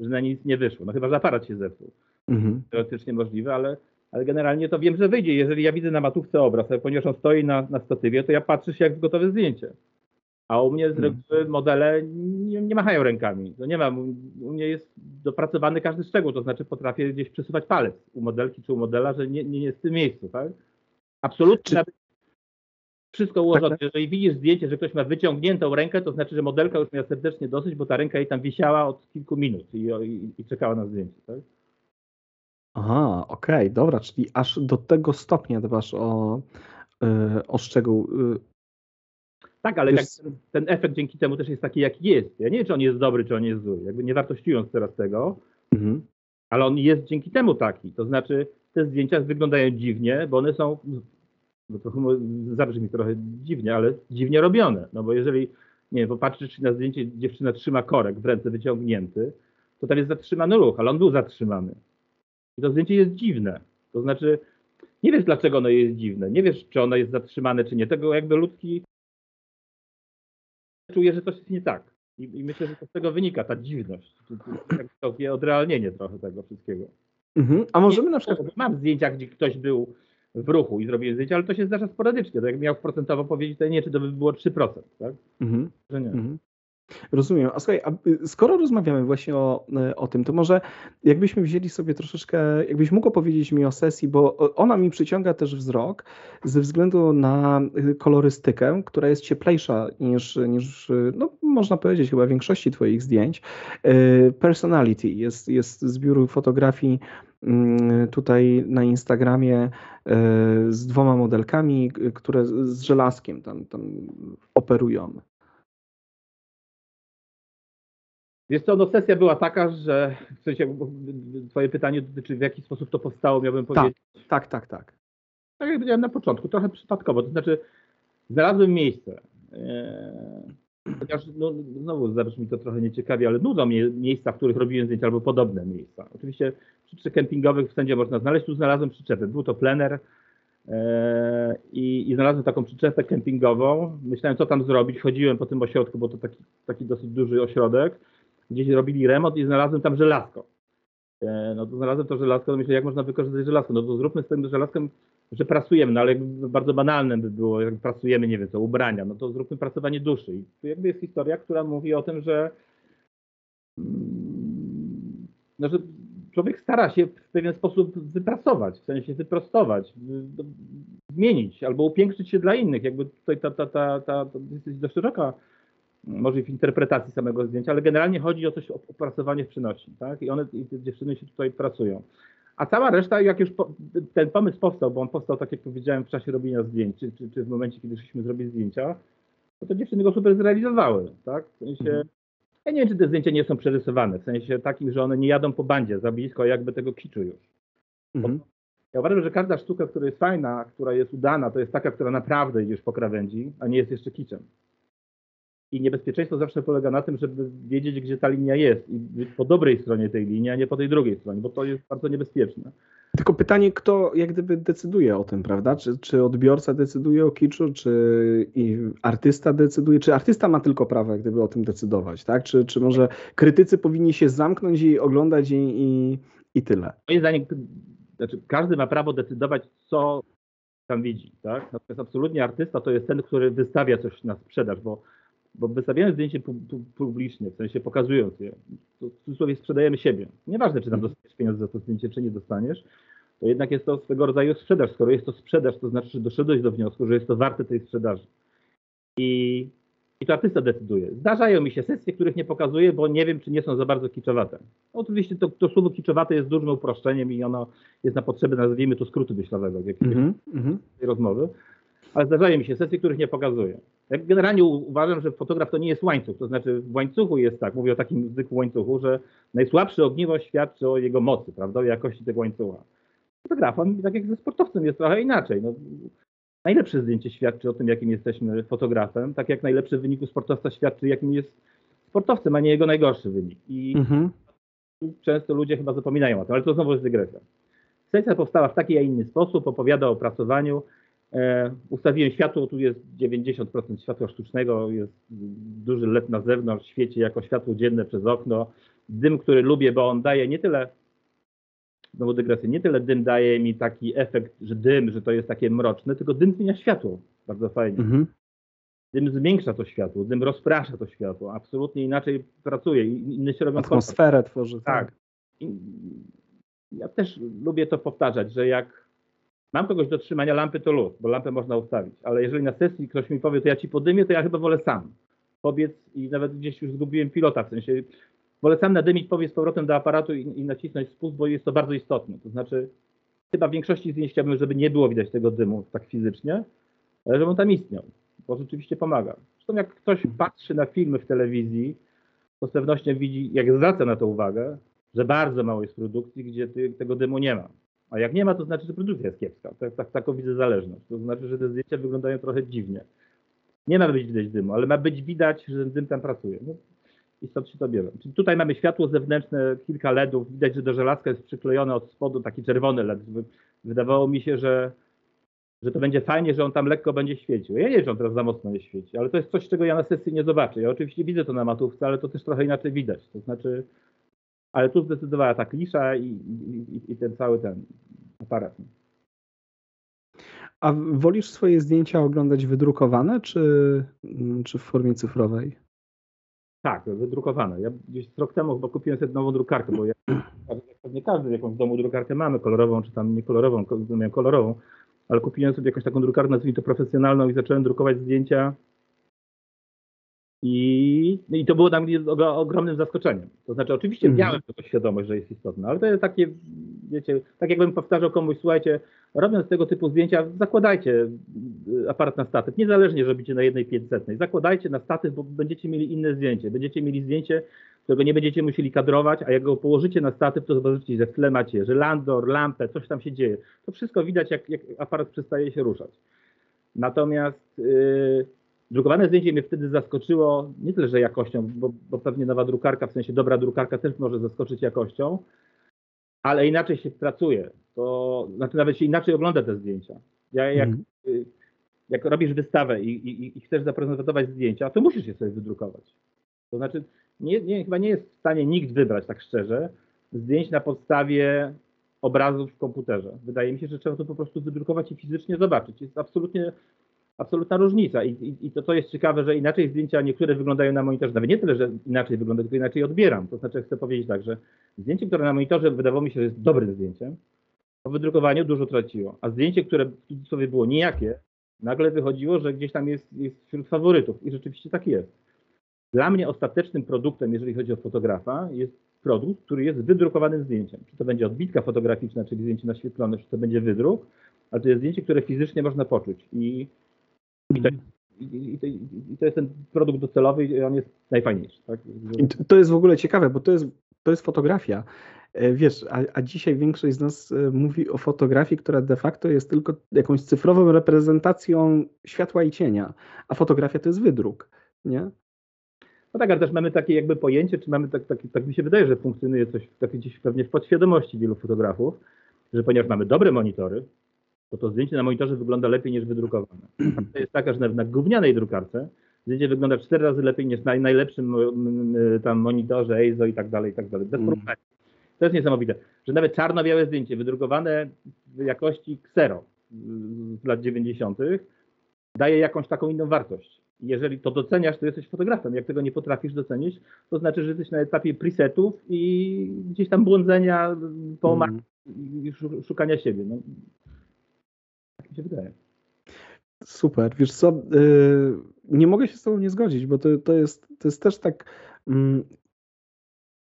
że na nic nie wyszło. No chyba, że aparat się zepsuł. Mhm. Teoretycznie możliwe, ale, ale generalnie to wiem, że wyjdzie. Jeżeli ja widzę na matówce obraz, ponieważ on stoi na, na statywie, to ja patrzę się jak gotowe zdjęcie. A u mnie z hmm. reguły modele nie, nie machają rękami. To nie ma, u mnie jest dopracowany każdy szczegół, to znaczy potrafię gdzieś przesuwać palec u modelki czy u modela, że nie, nie jest w tym miejscu, tak? Absolutnie czy... wszystko ułożone. Tak, tak. Jeżeli widzisz zdjęcie, że ktoś ma wyciągniętą rękę, to znaczy, że modelka już miała serdecznie dosyć, bo ta ręka jej tam wisiała od kilku minut i, i, i czekała na zdjęcie, tak? Aha, okej, okay, dobra, czyli aż do tego stopnia dbasz o, yy, o szczegół. Yy, tak, ale tak, ten, ten, efekt dzięki temu też jest taki, jaki jest. Ja nie wiem, czy on jest dobry, czy on jest zły. Jakby nie wartościując teraz tego, mhm. ale on jest dzięki temu taki. To znaczy, te zdjęcia wyglądają dziwnie, bo one są, no trochę zabrzmi trochę dziwnie, ale dziwnie robione. No bo jeżeli, nie wiem, popatrzysz na zdjęcie, dziewczyna trzyma korek w ręce wyciągnięty, to tam jest zatrzymany ruch, ale on był zatrzymany. I to zdjęcie jest dziwne. To znaczy, nie wiesz, dlaczego ono jest dziwne. Nie wiesz, czy ono jest zatrzymane, czy nie. Tego jakby ludzki czuję, że coś jest nie tak. I, I, myślę, że to z tego wynika ta dziwność. Takie odrealnienie trochę tego wszystkiego. Mhm. A możemy na przykład. Mam zdjęcia, gdzie ktoś był w ruchu i zrobiłem zdjęcie, ale to się zdarza sporadycznie. To jak miał procentowo powiedzieć, to nie, czy to by było 3%, tak? Mhm. Że nie. Mhm. Rozumiem. A słuchaj, a y, skoro rozmawiamy właśnie o, y, o tym, to może jakbyśmy wzięli sobie troszeczkę, jakbyś mógł opowiedzieć mi o sesji, bo ona mi przyciąga też wzrok ze względu na y, kolorystykę, która jest cieplejsza niż, niż no, można powiedzieć, chyba większości Twoich zdjęć. Personality jest, jest zbiór fotografii tutaj na Instagramie z dwoma modelkami, które z żelazkiem tam, tam operują. Wiesz co, no sesja była taka, że w sensie twoje pytanie dotyczy w jaki sposób to powstało, miałbym tak, powiedzieć. Tak, tak, tak. Tak jak powiedziałem na początku, trochę przypadkowo, to znaczy znalazłem miejsce. Eee, chociaż no, znowu zabrzmi to trochę nieciekawie, ale nudzą mnie miejsca, w których robiłem zdjęcia albo podobne miejsca. Oczywiście przy kempingowych wszędzie można znaleźć, tu znalazłem przyczepę. Był to plener eee, i, i, znalazłem taką przyczepę kempingową. Myślałem, co tam zrobić. Chodziłem po tym ośrodku, bo to taki, taki dosyć duży ośrodek gdzieś robili remont i znalazłem tam żelazko. E, no to znalazłem to żelazko, no myślę, jak można wykorzystać żelazko? No to zróbmy z tym żelazkiem, że pracujemy, no ale bardzo banalne by było, jak pracujemy, nie wiem co, ubrania, no to zróbmy pracowanie duszy. I tu jakby jest historia, która mówi o tym, że, mm, no, że człowiek stara się w pewien sposób wypracować, w sensie wyprostować, zmienić albo upiększyć się dla innych. Jakby tutaj ta, ta, ta, ta, ta jest dość szeroka może w interpretacji samego zdjęcia, ale generalnie chodzi o coś, o opracowanie w przenośni, tak? I one, i te dziewczyny się tutaj pracują. A cała reszta, jak już po, ten pomysł powstał, bo on powstał, tak jak powiedziałem, w czasie robienia zdjęć, czy, czy, czy w momencie, kiedy szliśmy zrobić zdjęcia, to te dziewczyny go super zrealizowały, tak? W sensie, mhm. Ja nie wiem, czy te zdjęcia nie są przerysowane, w sensie takim, że one nie jadą po bandzie za blisko jakby tego kiczu już. Mhm. Ja uważam, że każda sztuka, która jest fajna, która jest udana, to jest taka, która naprawdę idziesz po krawędzi, a nie jest jeszcze kiczem. I niebezpieczeństwo zawsze polega na tym, żeby wiedzieć, gdzie ta linia jest i być po dobrej stronie tej linii, a nie po tej drugiej stronie, bo to jest bardzo niebezpieczne. Tylko pytanie, kto jak gdyby decyduje o tym, prawda? Czy, czy odbiorca decyduje o kiczu, czy artysta decyduje, czy artysta ma tylko prawo jak gdyby o tym decydować, tak? Czy, czy może krytycy powinni się zamknąć i oglądać i, i, i tyle? Moim zdaniem, znaczy każdy ma prawo decydować, co tam widzi, tak? Natomiast absolutnie artysta to jest ten, który wystawia coś na sprzedaż, bo bo wystawiając zdjęcie publicznie, w sensie pokazując je, to w cudzysłowie sprzedajemy siebie. Nieważne, czy tam mhm. dostaniesz pieniądze za to zdjęcie, czy nie dostaniesz, to jednak jest to swego rodzaju sprzedaż. Skoro jest to sprzedaż, to znaczy, że doszedłeś do wniosku, że jest to warte tej sprzedaży. I, i to artysta decyduje. Zdarzają mi się sesje, których nie pokazuję, bo nie wiem, czy nie są za bardzo kiczowate. Oczywiście to, to słowo kiczowate jest dużym uproszczeniem i ono jest na potrzeby, nazwijmy to, skrótu myślowego, jakiejś mm -hmm. rozmowy ale zdarzają mi się sesje, których nie pokazuję. Ja generalnie uważam, że fotograf to nie jest łańcuch, to znaczy w łańcuchu jest tak, mówię o takim zwykłym łańcuchu, że najsłabsze ogniwo świadczy o jego mocy, prawda, o jakości tego łańcucha. Fotografem, tak jak ze sportowcem, jest trochę inaczej. No, najlepsze zdjęcie świadczy o tym, jakim jesteśmy fotografem, tak jak najlepszy wynik sportowca świadczy, jakim jest sportowcem, a nie jego najgorszy wynik. I mhm. często ludzie chyba zapominają o tym, ale to znowu jest dygresja. Sesja powstała w taki, a inny sposób, opowiada o opracowaniu, E, ustawiłem światło, tu jest 90% światła sztucznego, jest duży LED na zewnątrz, świeci jako światło dzienne przez okno. Dym, który lubię, bo on daje nie tyle, znowu dygresję, nie tyle dym daje mi taki efekt, że dym, że to jest takie mroczne, tylko dym zmienia światło bardzo fajnie. Mhm. Dym zwiększa to światło, dym rozprasza to światło, absolutnie inaczej pracuje. Inny się robią Atmosferę tworzy. Tak. tak. ja też lubię to powtarzać, że jak Mam kogoś do trzymania lampy, to luz, bo lampę można ustawić. Ale jeżeli na sesji ktoś mi powie, to ja ci podymię, to ja chyba wolę sam. Pobiec i nawet gdzieś już zgubiłem pilota, w sensie wolę sam nadymić, powiedz z powrotem do aparatu i, i, nacisnąć spust, bo jest to bardzo istotne. To znaczy, chyba w większości zdjęć chciałbym, żeby nie było widać tego dymu tak fizycznie, ale żeby on tam istniał, bo rzeczywiście pomaga. Zresztą jak ktoś patrzy na filmy w telewizji, to z pewnością widzi, jak zwraca na to uwagę, że bardzo mało jest produkcji, gdzie tego dymu nie ma. A jak nie ma, to znaczy, że produkcja jest kiepska. Tak, tak, taką widzę zależność. To znaczy, że te zdjęcia wyglądają trochę dziwnie. Nie ma być widać dymu, ale ma być widać, że dym tam pracuje. No, I stąd się to bierze. Czyli tutaj mamy światło zewnętrzne, kilka LEDów. Widać, że do żelazka jest przyklejone od spodu taki czerwony LED. Wydawało mi się, że, że to będzie fajnie, że on tam lekko będzie świecił. Ja nie wiem, że on teraz za mocno nie świeci, ale to jest coś, czego ja na sesji nie zobaczę. Ja oczywiście widzę to na matówce, ale to też trochę inaczej widać. To znaczy ale tu zdecydowała ta klisza i, i, i ten cały ten aparat. A wolisz swoje zdjęcia oglądać wydrukowane, czy, czy w formie cyfrowej? Tak, wydrukowane. Ja gdzieś rok temu chyba kupiłem sobie nową drukarkę, bo ja, pewnie każdy jakąś w domu drukarkę mamy, kolorową czy tam niekolorową, miałem kolorową, ale kupiłem sobie jakąś taką drukarkę, nazwijmy to profesjonalną i zacząłem drukować zdjęcia i, I to było dla mnie ogromnym zaskoczeniem. To znaczy, oczywiście mm. miałem tego świadomość, że jest istotne, ale to jest takie, wiecie, tak jakbym powtarzał komuś, słuchajcie, robiąc tego typu zdjęcia, zakładajcie y, aparat na statyw, niezależnie, że robicie na jednej 500. Zakładajcie na statyw, bo będziecie mieli inne zdjęcie. Będziecie mieli zdjęcie, którego nie będziecie musieli kadrować, a jak go położycie na statyw, to zobaczycie, że w tle macie, że landor, lampę, coś tam się dzieje. To wszystko widać, jak, jak aparat przestaje się ruszać. Natomiast yy, Drukowane zdjęcie mnie wtedy zaskoczyło nie tyle, że jakością, bo, bo, pewnie nowa drukarka, w sensie dobra drukarka też może zaskoczyć jakością, ale inaczej się pracuje. To znaczy nawet się inaczej ogląda te zdjęcia. Ja, jak, mm. jak robisz wystawę i, i, i, chcesz zaprezentować zdjęcia, to musisz je sobie wydrukować. To znaczy, nie, nie, chyba nie jest w stanie nikt wybrać, tak szczerze, zdjęć na podstawie obrazów w komputerze. Wydaje mi się, że trzeba to po prostu wydrukować i fizycznie zobaczyć. Jest absolutnie absolutna różnica. I, i, i to, to jest ciekawe, że inaczej zdjęcia niektóre wyglądają na monitorze. Nawet nie tyle, że inaczej wygląda, tylko inaczej odbieram. To znaczy chcę powiedzieć tak, że zdjęcie, które na monitorze wydawało mi się, że jest dobrym zdjęciem, po wydrukowaniu dużo traciło. A zdjęcie, które w sobie było nijakie, nagle wychodziło, że gdzieś tam jest, jest wśród faworytów. I rzeczywiście tak jest. Dla mnie ostatecznym produktem, jeżeli chodzi o fotografa, jest produkt, który jest wydrukowanym zdjęciem. Czy to będzie odbitka fotograficzna, czyli zdjęcie naświetlone, czy to będzie wydruk, ale to jest zdjęcie, które fizycznie można poczuć. I i to, i, i, I to, jest ten produkt docelowy i on jest najfajniejszy. Tak? to jest w ogóle ciekawe, bo to jest, to jest fotografia. E, wiesz, a, a dzisiaj większość z nas e, mówi o fotografii, która de facto jest tylko jakąś cyfrową reprezentacją światła i cienia, a fotografia to jest wydruk, nie? No tak, ale też mamy takie jakby pojęcie, czy mamy tak, tak, tak mi się wydaje, że funkcjonuje coś tak gdzieś pewnie w podświadomości wielu fotografów, że ponieważ mamy dobre monitory, to to zdjęcie na monitorze wygląda lepiej niż wydrukowane. To jest taka, że na, na gównianej drukarce zdjęcie wygląda cztery razy lepiej niż na najlepszym tam monitorze EIZO i tak dalej, i tak dalej. Bez mm. To jest niesamowite, że nawet czarno-białe zdjęcie wydrukowane w jakości Xero z lat 90. daje jakąś taką inną wartość. Jeżeli to doceniasz, to jesteś fotografem. Jak tego nie potrafisz docenić, to znaczy, że jesteś na etapie presetów i gdzieś tam błądzenia po mm. i szukania siebie. No, się wydaje. Super. Wiesz co, yy, nie mogę się z tobą nie zgodzić, bo to, to, jest, to jest też tak... Mm,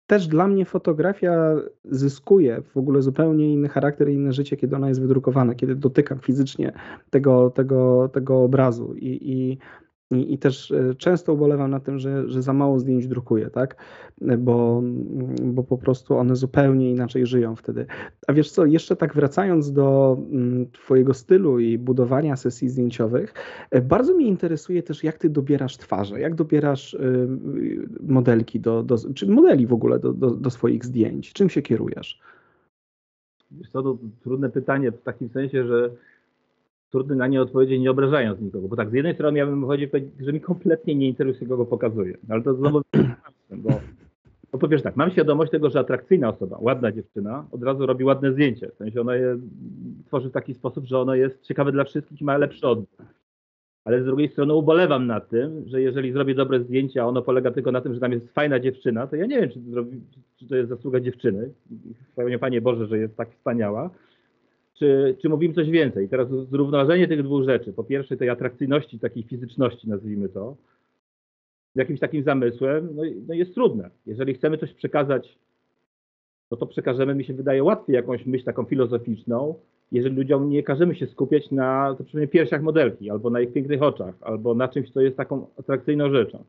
też dla mnie fotografia zyskuje w ogóle zupełnie inny charakter i inne życie, kiedy ona jest wydrukowana, kiedy dotykam fizycznie tego, tego, tego obrazu. I, i i, I, też e, często ubolewam na tym, że, że za mało zdjęć drukuję, tak? Bo, bo po prostu one zupełnie inaczej żyją wtedy. A wiesz co, jeszcze tak wracając do mm, Twojego stylu i budowania sesji zdjęciowych, e, bardzo mnie interesuje też, jak Ty dobierasz twarze, jak dobierasz y, modelki, do, do, czy modeli w ogóle do, do, do swoich zdjęć. Czym się kierujesz? Wiesz co, to trudne pytanie w takim sensie, że trudno na nie odpowiedzieć, nie obrażając nikogo. Bo tak, z jednej strony ja bym powiedział, że mi kompletnie nie interesuje, kogo pokazuje. No, ale to znowu bo, bo po pierwsze tak, mam świadomość tego, że atrakcyjna osoba, ładna dziewczyna, od razu robi ładne zdjęcie. W sensie ona je tworzy w taki sposób, że ono jest ciekawe dla wszystkich i ma lepszy odbiór. Ale z drugiej strony ubolewam nad tym, że jeżeli zrobię dobre zdjęcie, a ono polega tylko na tym, że tam jest fajna dziewczyna, to ja nie wiem, czy to, czy to jest zasługa dziewczyny. Panie Boże, że jest tak wspaniała czy, czy mówimy coś więcej? I teraz zrównoważenie tych dwóch rzeczy, po pierwsze tej atrakcyjności, takiej fizyczności, nazwijmy to, z jakimś takim zamysłem, no, no jest trudne. Jeżeli chcemy coś przekazać, no to przekażemy, mi się wydaje, łatwiej jakąś myśl taką filozoficzną, jeżeli ludziom nie każemy się skupiać na to przynajmniej piersiach modelki, albo na ich pięknych oczach, albo na czymś, co jest taką atrakcyjną rzeczą.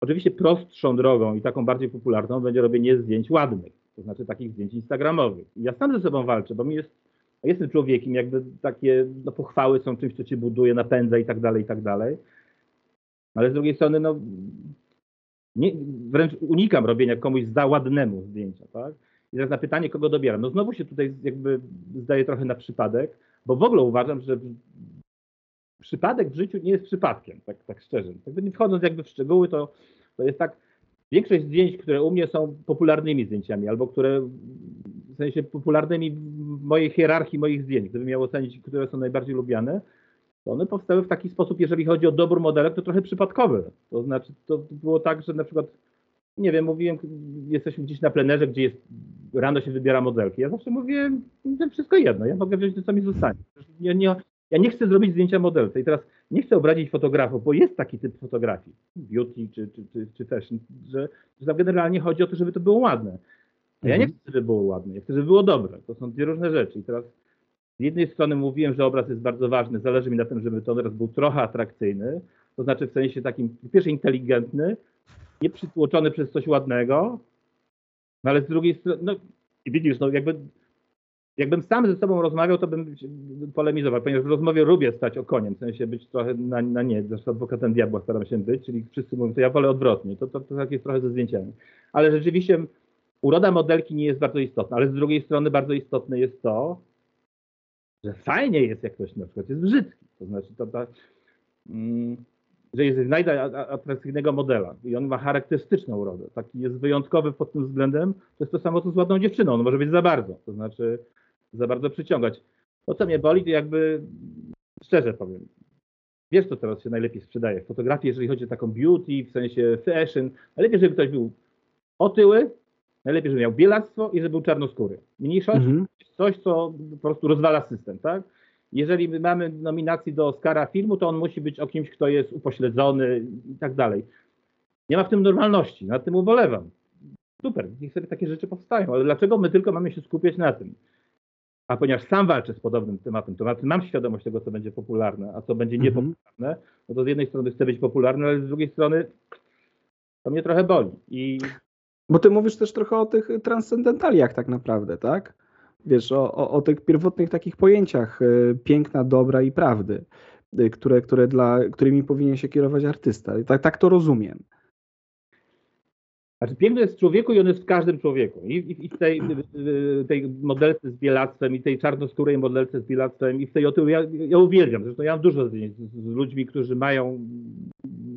Oczywiście prostszą drogą i taką bardziej popularną będzie robienie zdjęć ładnych, to znaczy takich zdjęć instagramowych. I ja sam ze sobą walczę, bo mi jest jestem człowiekiem, jakby takie no, pochwały są czymś, co cię buduje, napędza i tak dalej, i tak dalej. Ale z drugiej strony, no, nie, wręcz unikam robienia komuś za ładnemu zdjęcia, tak? I teraz na pytanie, kogo dobieram. No znowu się tutaj jakby zdaje trochę na przypadek, bo w ogóle uważam, że przypadek w życiu nie jest przypadkiem, tak, tak szczerze. Jakby nie wchodząc jakby w szczegóły, to, to jest tak, większość zdjęć, które u mnie są popularnymi zdjęciami, albo które sensie popularnymi w mojej hierarchii moich zdjęć, gdybym miał ocenić, które są najbardziej lubiane, to one powstały w taki sposób, jeżeli chodzi o dobór modelek, to trochę przypadkowy. To znaczy, to było tak, że na przykład, nie wiem, mówiłem, jesteśmy gdzieś na plenerze, gdzie jest, rano się wybiera modelki. Ja zawsze mówię, że wszystko jedno, ja mogę wziąć to, co mi zostanie. Ja nie, ja nie chcę zrobić zdjęcia modelce i teraz nie chcę obrazić fotografów, bo jest taki typ fotografii, beauty czy, czy, czy, czy fashion, że, że generalnie chodzi o to, żeby to było ładne. Ja nie mhm. chcę, żeby było ładne, ja chcę, żeby było dobre. To są dwie różne rzeczy. I teraz z jednej strony mówiłem, że obraz jest bardzo ważny, zależy mi na tym, żeby ten obraz był trochę atrakcyjny, to znaczy w sensie takim, po pierwsze inteligentny, nie przytłoczony przez coś ładnego, no ale z drugiej strony, no i widzisz, no jakby jakbym sam ze sobą rozmawiał, to bym polemizował, ponieważ w rozmowie lubię stać o koniem, w sensie być trochę na, na nie, zresztą adwokatem diabła staram się być, czyli wszyscy mówią, to ja wolę odwrotnie, to, to, to tak jest trochę ze zdjęciami. Ale rzeczywiście uroda modelki nie jest bardzo istotna, ale z drugiej strony bardzo istotne jest to, że fajnie jest, jak ktoś na przykład jest brzydki, to znaczy to, to mm, że jest znajda atrakcyjnego modela i on ma charakterystyczną urodę, taki jest wyjątkowy pod tym względem, to jest to samo co z ładną dziewczyną, on może być za bardzo, to znaczy za bardzo przyciągać. To, co mnie boli, to jakby, szczerze powiem, wiesz, co teraz się najlepiej sprzedaje? W fotografii, jeżeli chodzi o taką beauty, w sensie fashion, najlepiej, żeby ktoś był otyły, najlepiej, żeby miał bielactwo i żeby był czarnoskóry. Mniejszość mhm. coś, co po prostu rozwala system, tak? Jeżeli my mamy nominacji do Oscara filmu, to on musi być o kimś, kto jest upośledzony i tak dalej. Nie ma w tym normalności, nad tym ubolewam. Super, niech sobie takie rzeczy powstają, ale dlaczego my tylko mamy się skupiać na tym? A ponieważ sam walczę z podobnym tematem, to mam świadomość tego, co będzie popularne, a co będzie mhm. niepopularne, no to z jednej strony chcę być popularny, ale z drugiej strony to mnie trochę boli. I Bo ty mówisz też trochę o tych transcendentaliach tak naprawdę, tak? Wiesz, o, o, o tych pierwotnych takich pojęciach y, piękna, dobra i prawdy, y, które, które dla, którymi powinien się kierować artysta. Tak, tak to rozumiem. Znaczy piękno jest w człowieku i on jest w każdym człowieku. I, i, i w tej, tej modelce z bielactwem, i tej czarnoskórej modelce z bielactwem, i w tej otyłu. Ja, ja uwielbiam. Zresztą ja mam dużo zdjęć z, z, ludźmi, którzy mają,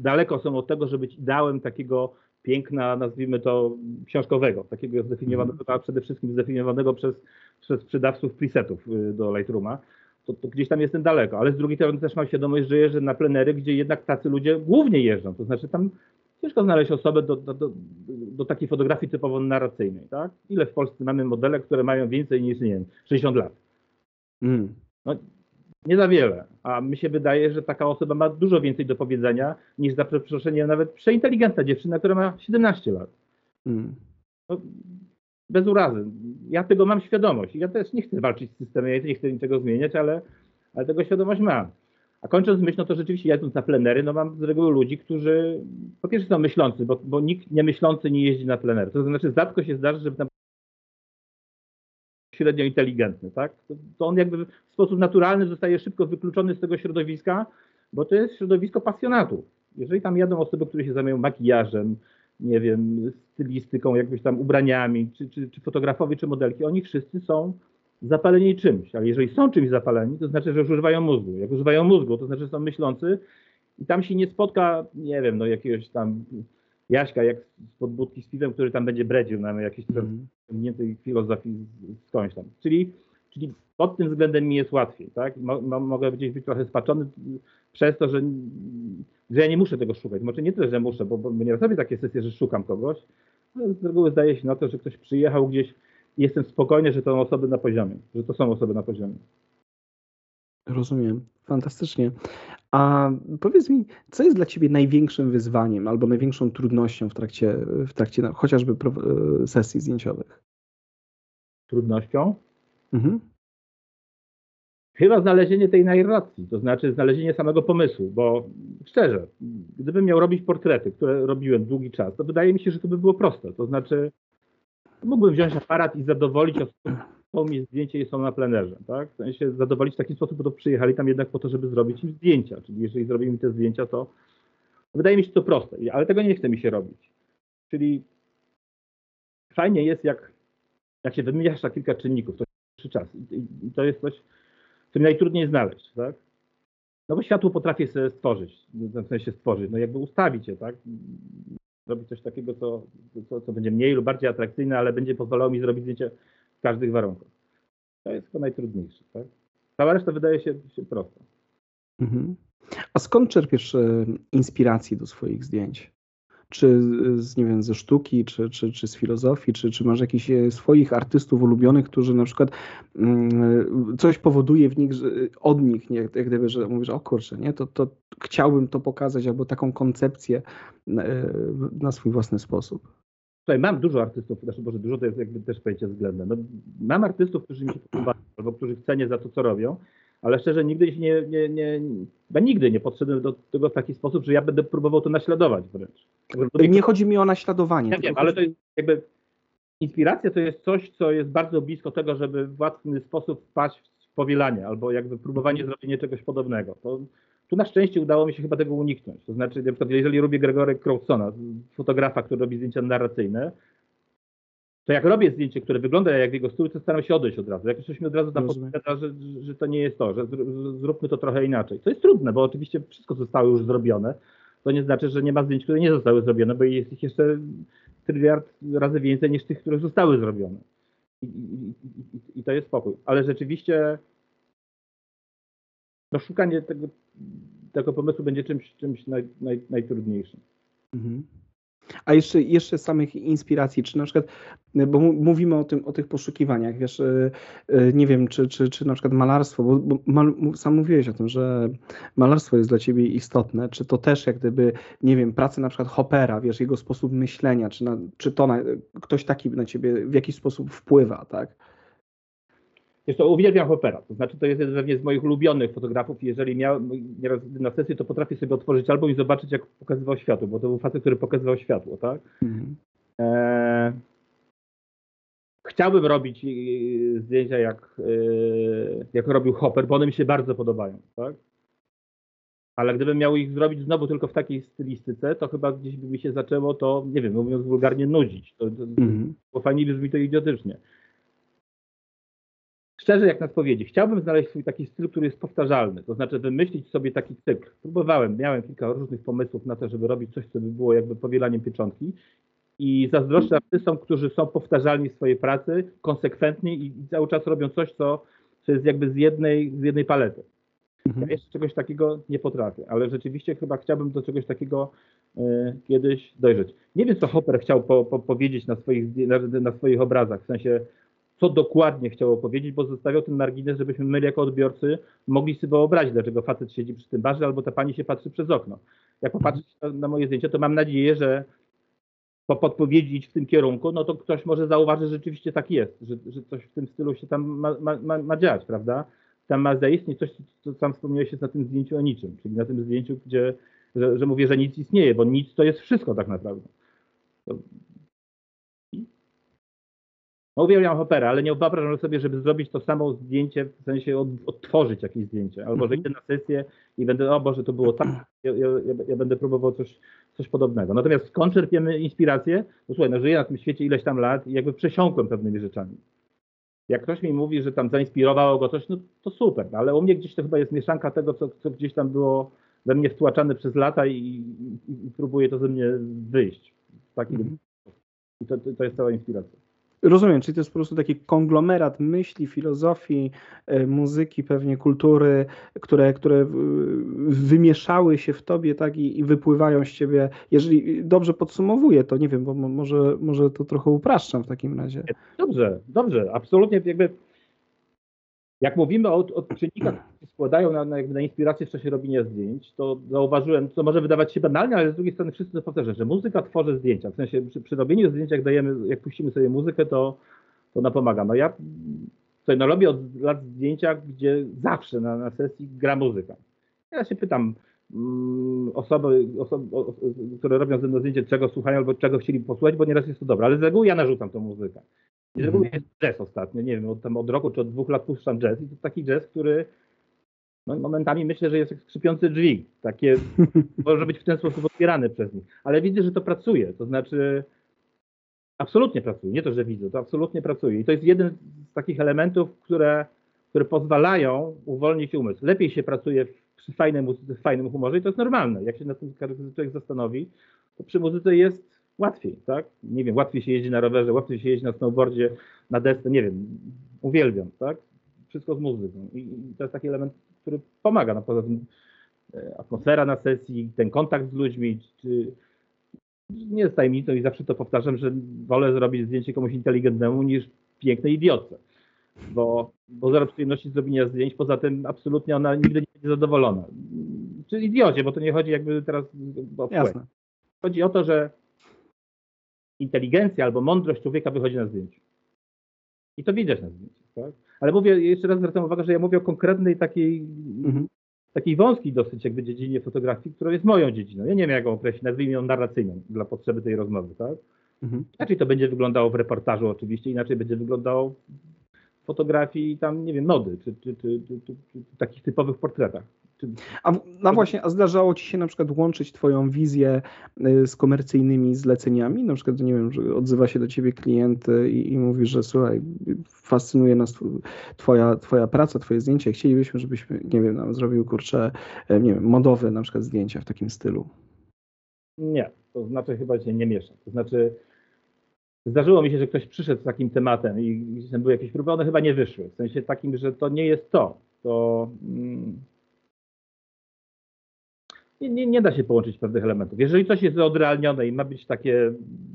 daleko są od tego, żeby być ideałem takiego piękna, nazwijmy to książkowego, takiego zdefiniowanego, mm. a przede wszystkim zdefiniowanego przez, przez sprzedawców presetów y, do Lightrooma. To, to, gdzieś tam jestem daleko, ale z drugiej strony też mam świadomość, że jeżdżę na plenery, gdzie jednak tacy ludzie głównie jeżdżą. To znaczy tam ciężko znaleźć osobę do, do, do, do takiej fotografii typowo narracyjnej. Tak? Ile w Polsce mamy modele, które mają więcej niż, nie wiem, 60 lat? Mm. No, nie za wiele. A mi się wydaje, że taka osoba ma dużo więcej do powiedzenia niż za przeproszenie nawet przeinteligentna dziewczyna, która ma 17 lat. Mm. No, bez urazy. Ja tego mam świadomość. Ja też nie chcę walczyć z systemem, ja nie chcę niczego zmieniać, ale, ale tego świadomość mam. A kończąc myśl, no to rzeczywiście jadąc na plenery, no mam z reguły ludzi, którzy po pierwsze są myślący, bo, bo nikt niemyślący nie jeździ na plenery. To znaczy rzadko się zdarzy, żeby tam średnio inteligentny, tak? To, to, on jakby w sposób naturalny zostaje szybko wykluczony z tego środowiska, bo to jest środowisko pasjonatów. Jeżeli tam jadą osoby, które się zajmują makijażem, nie wiem, stylistyką, jakbyś tam ubraniami, czy, czy, czy fotografowie, czy modelki, oni wszyscy są zapaleni czymś, ale jeżeli są czymś zapaleni, to znaczy, że już używają mózgu. Jak używają mózgu, to znaczy, że są myślący i tam się nie spotka, nie wiem, no jakiegoś tam Jaśka, jak z podbudki z piwem, który tam będzie bredził na jakiejś mm. ciągniętej filozofii skądś tam. Czyli, czyli pod tym względem mi jest łatwiej, tak? Mo, mogę gdzieś być trochę spaczony przez to, że, że ja nie muszę tego szukać. Może nie tyle, że muszę, bo, bo nie robię takie sesje, że szukam kogoś, ale z reguły zdaje się na to, że ktoś przyjechał gdzieś i jestem spokojny, że to są osoby na poziomie, że to są osoby na poziomie. Rozumiem, fantastycznie. A powiedz mi, co jest dla Ciebie największym wyzwaniem albo największą trudnością w trakcie, w trakcie no, chociażby e, sesji zdjęciowych? Trudnością? Mhm. Chyba znalezienie tej narracji, to znaczy znalezienie samego pomysłu, bo szczerze, gdybym miał robić portrety, które robiłem długi czas, to wydaje mi się, że to by było proste. To znaczy, mógłbym wziąć aparat i zadowolić osobę, mi zdjęcie i są na plenerze, tak? W sensie zadowolić w taki sposób, bo to przyjechali tam jednak po to, żeby zrobić im zdjęcia. Czyli jeżeli zrobimy te zdjęcia, to wydaje mi się to proste, ale tego nie chce mi się robić. Czyli fajnie jest, jak, jak się wymieniasz kilka czynników, to jest czas. I, to jest coś, co mi najtrudniej znaleźć, tak? No bo światło potrafię sobie stworzyć, w sensie stworzyć, no jakby ustawić je, tak? Zrobić coś takiego, co, co, co będzie mniej lub bardziej atrakcyjne, ale będzie pozwalało mi zrobić zdjęcie każdych warunkach. To jest to najtrudniejsze. Tak? Cała reszta wydaje się, się prosta. Mhm. A skąd czerpiesz e, inspiracji do swoich zdjęć? Czy z, nie wiem, ze sztuki, czy, czy, czy z filozofii, czy, czy masz jakichś e, swoich artystów ulubionych, którzy na przykład mm, coś powoduje w nich, że, od nich, nie, jak gdyby, że mówisz, o kurczę, nie, to, to chciałbym to pokazać, albo taką koncepcję e, na swój własny sposób. Tutaj mam dużo artystów, znaczy może dużo to jest jakby też pojęcie względne. No, mam artystów, którzy mi się podobają, albo których cenię za to, co robią, ale szczerze nigdy się nie, nie, nie chyba nigdy nie podszedłem do tego w taki sposób, że ja będę próbował to naśladować wręcz. Nie chodzi mi o naśladowanie. Ja wiem, ale to jest jakby inspiracja to jest coś, co jest bardzo blisko tego, żeby w łatwy sposób wpaść w powielanie albo jakby próbowanie zrobienia czegoś podobnego. To tu na szczęście udało mi się chyba tego uniknąć. To znaczy, na przykład, jeżeli robię Gregory Crowdsona, fotografa, który robi zdjęcia narracyjne, to jak robię zdjęcie, które wygląda jak w jego stylu, to staram się odejść od razu. Jak ktoś mi od razu tam podpowiada, że, że to nie jest to, że zróbmy to trochę inaczej. To jest trudne, bo oczywiście wszystko zostało już zrobione. To nie znaczy, że nie ma zdjęć, które nie zostały zrobione, bo jest ich jeszcze tryliard razy więcej niż tych, które zostały zrobione. I, i, i, i to jest spokój. Ale rzeczywiście no, szukanie tego, tego pomysłu będzie czymś, czymś naj, naj, najtrudniejszym. Mhm. A jeszcze, jeszcze samych inspiracji, czy na przykład, bo mówimy o, tym, o tych poszukiwaniach, wiesz, e, e, nie wiem, czy, czy, czy na przykład malarstwo, bo, bo mal, sam mówiłeś o tym, że malarstwo jest dla ciebie istotne, czy to też jak gdyby, nie wiem, praca na przykład Hoppera, wiesz, jego sposób myślenia, czy, na, czy to na, ktoś taki na ciebie w jakiś sposób wpływa, tak? Jest to uwielbiam Hoppera, to znaczy to jest pewnie z moich ulubionych fotografów. Jeżeli miał nieraz na sesji, to potrafię sobie otworzyć album i zobaczyć, jak pokazywał światło, bo to był facet, który pokazywał światło, tak? Mhm. E, chciałbym robić zdjęcia jak, jak robił Hopper, bo one mi się bardzo podobają, tak? Ale gdybym miał ich zrobić znowu tylko w takiej stylistyce, to chyba gdzieś by mi się zaczęło to, nie wiem, mówiąc wulgarnie, nudzić. To, to, mm. Bo fajnie brzmi to idiotycznie. Szczerze, jak na spowiedzi, chciałbym znaleźć swój taki styl, który jest powtarzalny, to znaczy wymyślić sobie taki cykl. Próbowałem, miałem kilka różnych pomysłów na to, żeby robić coś, co by było jakby powielaniem pieczątki i zazdroszczę artystom, którzy są powtarzalni w swojej pracy, konsekwentni i cały czas robią coś, co, co jest jakby z jednej, z jednej palety. Mhm. Ja jeszcze czegoś takiego nie potrafię, ale rzeczywiście chyba chciałbym do czegoś takiego y, kiedyś dojrzeć. Nie wiem, co Hopper chciał po, po, powiedzieć na swoich, na, na, swoich obrazach, w sensie co dokładnie chciał powiedzieć, bo zostawiał ten margines, żebyśmy my jako odbiorcy mogli sobie wyobrazić, dlaczego facet siedzi przy tym barze, albo ta pani się patrzy przez okno. Jak popatrzeć na, na moje zdjęcia, to mam nadzieję, że po podpowiedzi w tym kierunku, no to ktoś może zauważyć, że rzeczywiście tak jest, że, że coś w tym stylu się tam ma, ma, ma, ma dziać, prawda? tam ma zaistnieć coś, co sam wspomniałeś jest na tym zdjęciu o niczym, czyli na tym zdjęciu, gdzie, że, że mówię, że nic istnieje, bo nic to jest wszystko tak naprawdę. To... No uwielbiam operę, ale nie wyobrażam sobie, żeby zrobić to samo zdjęcie, w sensie od, odtworzyć jakieś zdjęcie, albo że mhm. idę na sesję i będę, o Boże, to było tak, ja, ja, ja będę próbował coś, coś podobnego. Natomiast skąd czerpiemy inspirację? No słuchaj, no żyję na tym świecie ileś tam lat i jakby przesiąkłem pewnymi rzeczami. Jak ktoś mi mówi, że tam zainspirowało go coś, no to super, ale u mnie gdzieś to chyba jest mieszanka tego, co, co gdzieś tam było we mnie wtłaczane przez lata i, i, i próbuje to ze mnie wyjść. Taki, mm. I to, to jest cała inspiracja. Rozumiem, czyli to jest po prostu taki konglomerat myśli, filozofii, e, muzyki, pewnie kultury, które, które wymieszały się w tobie tak, i, i wypływają z ciebie. Jeżeli dobrze podsumowuję, to nie wiem, bo może, może to trochę upraszczam w takim razie. Dobrze, dobrze, absolutnie jakby jak mówimy o, o czynnikach, które się składają na, na, na, inspirację w czasie robienia zdjęć, to zauważyłem, co może wydawać się banalne, ale z drugiej strony wszyscy to powtarzają, że muzyka tworzy zdjęcia. W sensie przy, przy robieniu zdjęć, jak dajemy, jak puścimy sobie muzykę, to, to ona pomaga. No ja sobie no, robię od lat zdjęcia, gdzie zawsze na, na sesji gra muzyka. Ja się pytam mm, osoby, osoby, które robią ze mną zdjęcie, czego słuchają albo czego chcieli posłuchać, bo nieraz jest to dobre, ale z reguły ja narzucam tą muzykę. I z reguły jest jazz ostatnio, nie wiem, od, tam od roku czy od dwóch lat puszczam jazz i to taki jazz, który no, momentami myślę, że jest jak skrzypiący drzwi. Takie, może być w ten sposób otwierany przez nich. Ale widzę, że to pracuje, to znaczy absolutnie pracuje, nie to, że widzę, to absolutnie pracuje. I to jest jeden z takich elementów, które, które pozwalają uwolnić umysł. Lepiej się pracuje przy fajnej muzyce, w fajnym humorze i to jest normalne. Jak się na tym człowiek zastanowi, to przy muzyce jest łatwiej, tak? Nie wiem, łatwiej się jeździ na rowerze, łatwiej się jeździ na snowboardzie, na desce, nie wiem, uwielbiam, tak? Wszystko z muzyką. I, to jest taki element, który pomaga. No poza tym e, atmosfera na sesji, ten kontakt z ludźmi, czy nie jest tajemnicą i zawsze to powtarzam, że wolę zrobić zdjęcie komuś inteligentnemu niż pięknej idiotce. Bo, bo zero przyjemności zrobienia zdjęć, poza tym absolutnie ona nigdy nie będzie zadowolona. Czy idiocie, bo to nie chodzi jakby teraz o Jasne. Chodzi o to, że inteligencja albo mądrość człowieka wychodzi na zdjęciu. I to widać na zdjęciu. Tak? Ale mówię, jeszcze raz zwracam uwagę, że ja mówię o konkretnej takiej, mhm. takiej wąskiej dosyć jakby dziedzinie fotografii, która jest moją dziedziną. Ja nie wiem, jak ją określić, nazwijmy ją narracyjną dla potrzeby tej rozmowy. Tak? Mhm. Inaczej to będzie wyglądało w reportażu oczywiście, inaczej będzie wyglądało w fotografii tam, nie wiem, mody, czy, czy, czy, czy takich typowych portretach. A no właśnie, a zdarzało ci się na przykład łączyć twoją wizję y, z komercyjnymi zleceniami? Na przykład, nie wiem, że odzywa się do ciebie klient i, i mówi, że słuchaj, fascynuje nas twoja, twoja praca, twoje zdjęcia. Chcielibyśmy, żebyś, nie wiem, nam zrobił, kurczę, e, nie wiem, modowe na przykład zdjęcia w takim stylu. Nie, to znaczy chyba się nie miesza. To znaczy zdarzyło mi się, że ktoś przyszedł z takim tematem i, i były jakieś próby, one chyba nie wyszły. W sensie takim, że to nie jest to. To... Mm, nie, nie, nie, da się połączyć pewnych elementów. Jeżeli coś jest odrealnione i ma być takie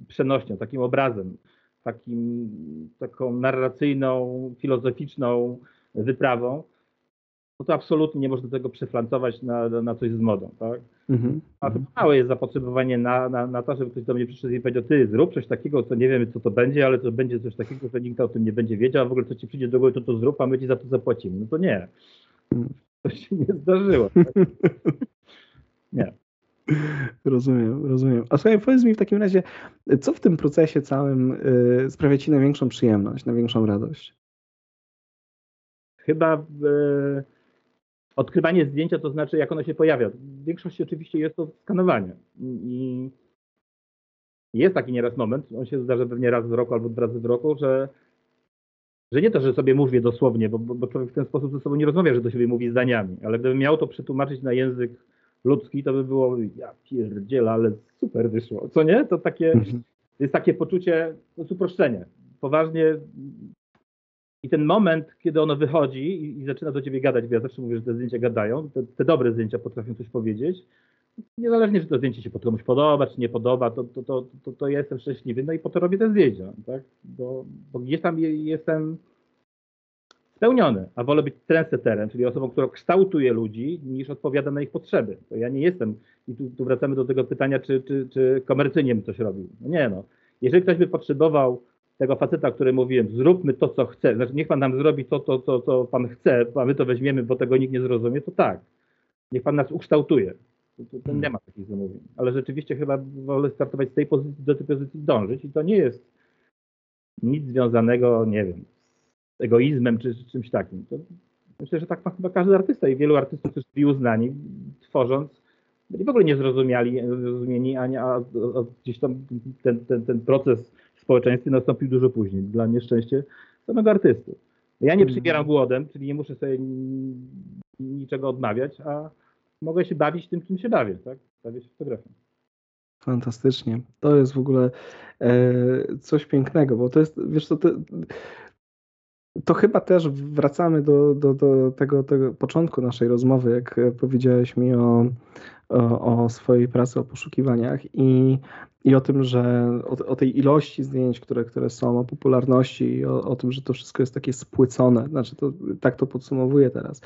przenośnią, takim obrazem, takim, taką narracyjną, filozoficzną wyprawą, no to absolutnie nie można tego przeflancować na, na coś z modą, tak? Mhm. A to małe jest zapotrzebowanie na, na, na to, żeby ktoś do mnie przyszedł i powiedział, ty zrób coś takiego, co nie wiemy, co to będzie, ale to będzie coś takiego, że nikt o tym nie będzie wiedział, a w ogóle co ci przyjdzie do głowy, to to zrób, a my ci za to zapłacimy. No to nie. Mhm. To się nie zdarzyło. Tak? Nie. Rozumiem, rozumiem. A słuchaj, powiedz mi w takim razie, co w tym procesie całym y, sprawia Ci największą przyjemność, największą radość? Chyba y, odkrywanie zdjęcia, to znaczy jak ono się pojawia. W większości oczywiście jest to skanowanie. I jest taki nieraz moment, on się zdarza pewnie raz w roku albo dwa razy w roku, że, że nie to, że sobie mówię dosłownie, bo, bo człowiek w ten sposób ze sobą nie rozmawia, że do siebie mówi zdaniami, ale gdybym miał to przetłumaczyć na język ludzki, to by było, ja pierdziela, ale super wyszło. Co nie? To takie, mhm. jest takie poczucie no, uproszczenia. Poważnie i ten moment, kiedy ono wychodzi i, i, zaczyna do ciebie gadać, bo ja zawsze mówię, że te zdjęcia gadają, te, te dobre zdjęcia potrafią coś powiedzieć, niezależnie, czy to zdjęcie się komuś podoba, czy nie podoba, to, to, to, to, to ja jestem szczęśliwy, no i po to robię te zdjęcia, tak? Bo, bo gdzieś tam jestem spełniony, a wolę być trendsetterem, czyli osobą, która kształtuje ludzi, niż odpowiada na ich potrzeby. To ja nie jestem, i tu, tu wracamy do tego pytania, czy, czy, czy komercyjnie bym coś robił. No nie no. Jeżeli ktoś by potrzebował tego faceta, który mówiłem, zróbmy to, co chce, znaczy niech pan nam zrobi to, to, to, co pan chce, a my to weźmiemy, bo tego nikt nie zrozumie, to tak. Niech pan nas ukształtuje. To, to, to nie ma takich zamówień. Ale rzeczywiście chyba wolę startować z tej pozycji, do tej pozycji dążyć i to nie jest nic związanego, nie wiem, egoizmem czy, czy czymś takim. To myślę, że tak ma chyba każdy artysta i wielu artystów, którzy byli uznani, tworząc, byli w ogóle niezrozumiali, zrozumieni, a, a, a gdzieś tam ten, ten, ten proces w społeczeństwie nastąpił dużo później, dla nieszczęścia samego artysty. Ja nie mhm. przybieram głodem, czyli nie muszę sobie niczego odmawiać, a mogę się bawić tym, czym się bawię, tak? Bawię się fotografią. Fantastycznie. To jest w ogóle e, coś pięknego, bo to jest, wiesz co, to, to chyba też wracamy do, do, do tego, tego początku naszej rozmowy, jak powiedziałeś mi o, o, o swojej pracy, o poszukiwaniach i, i o tym, że o, o, tej ilości zdjęć, które, które są, o popularności i o, o tym, że to wszystko jest takie spłycone. Znaczy, to, tak to podsumowuję teraz.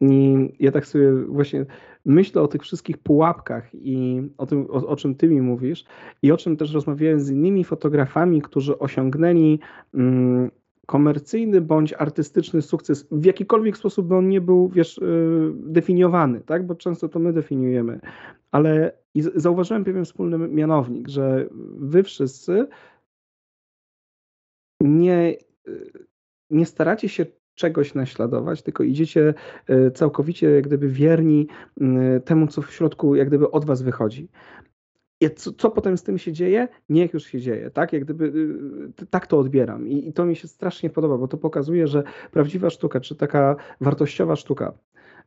I ja tak sobie właśnie myślę o tych wszystkich pułapkach i o tym, o, o, czym ty mi mówisz, i o czym też rozmawiałem z innymi fotografami, którzy osiągnęli mm, komercyjny bądź artystyczny sukces, w jakikolwiek sposób by on nie był, wiesz, y, definiowany, tak? Bo często to my definiujemy. Ale zauważyłem pewien wspólny mianownik, że wy wszyscy nie, y, nie staracie się czegoś naśladować, tylko idziecie y, całkowicie jak gdyby wierni temu, co w środku jak gdyby od was wychodzi. Co, co, potem z tym się dzieje? Niech już się dzieje, tak? Jak gdyby y, tak to odbieram I, I, to mi się strasznie podoba, bo to pokazuje, że prawdziwa sztuka, czy taka wartościowa sztuka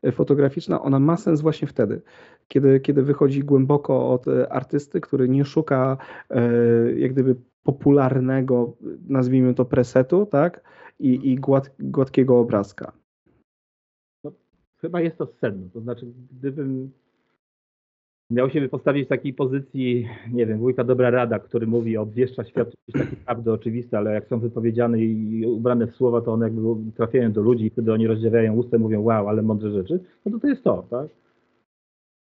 y, fotograficzna, ona ma sens właśnie wtedy, kiedy, kiedy wychodzi głęboko od y, artysty, który nie szuka jak gdyby popularnego, nazwijmy to presetu, tak? I, i gład, gładkiego obrazka. No, chyba jest to sedno. To znaczy, gdybym miał się postawić w takiej pozycji, nie wiem, wujka Dobra Rada, który mówi, obwieszcza jakieś takie prawdy oczywiste, ale jak są wypowiedziane i ubrane w słowa, to one jakby trafiają do ludzi i wtedy oni rozdziawiają usta i mówią, wow, ale mądre rzeczy, no to to jest to, tak?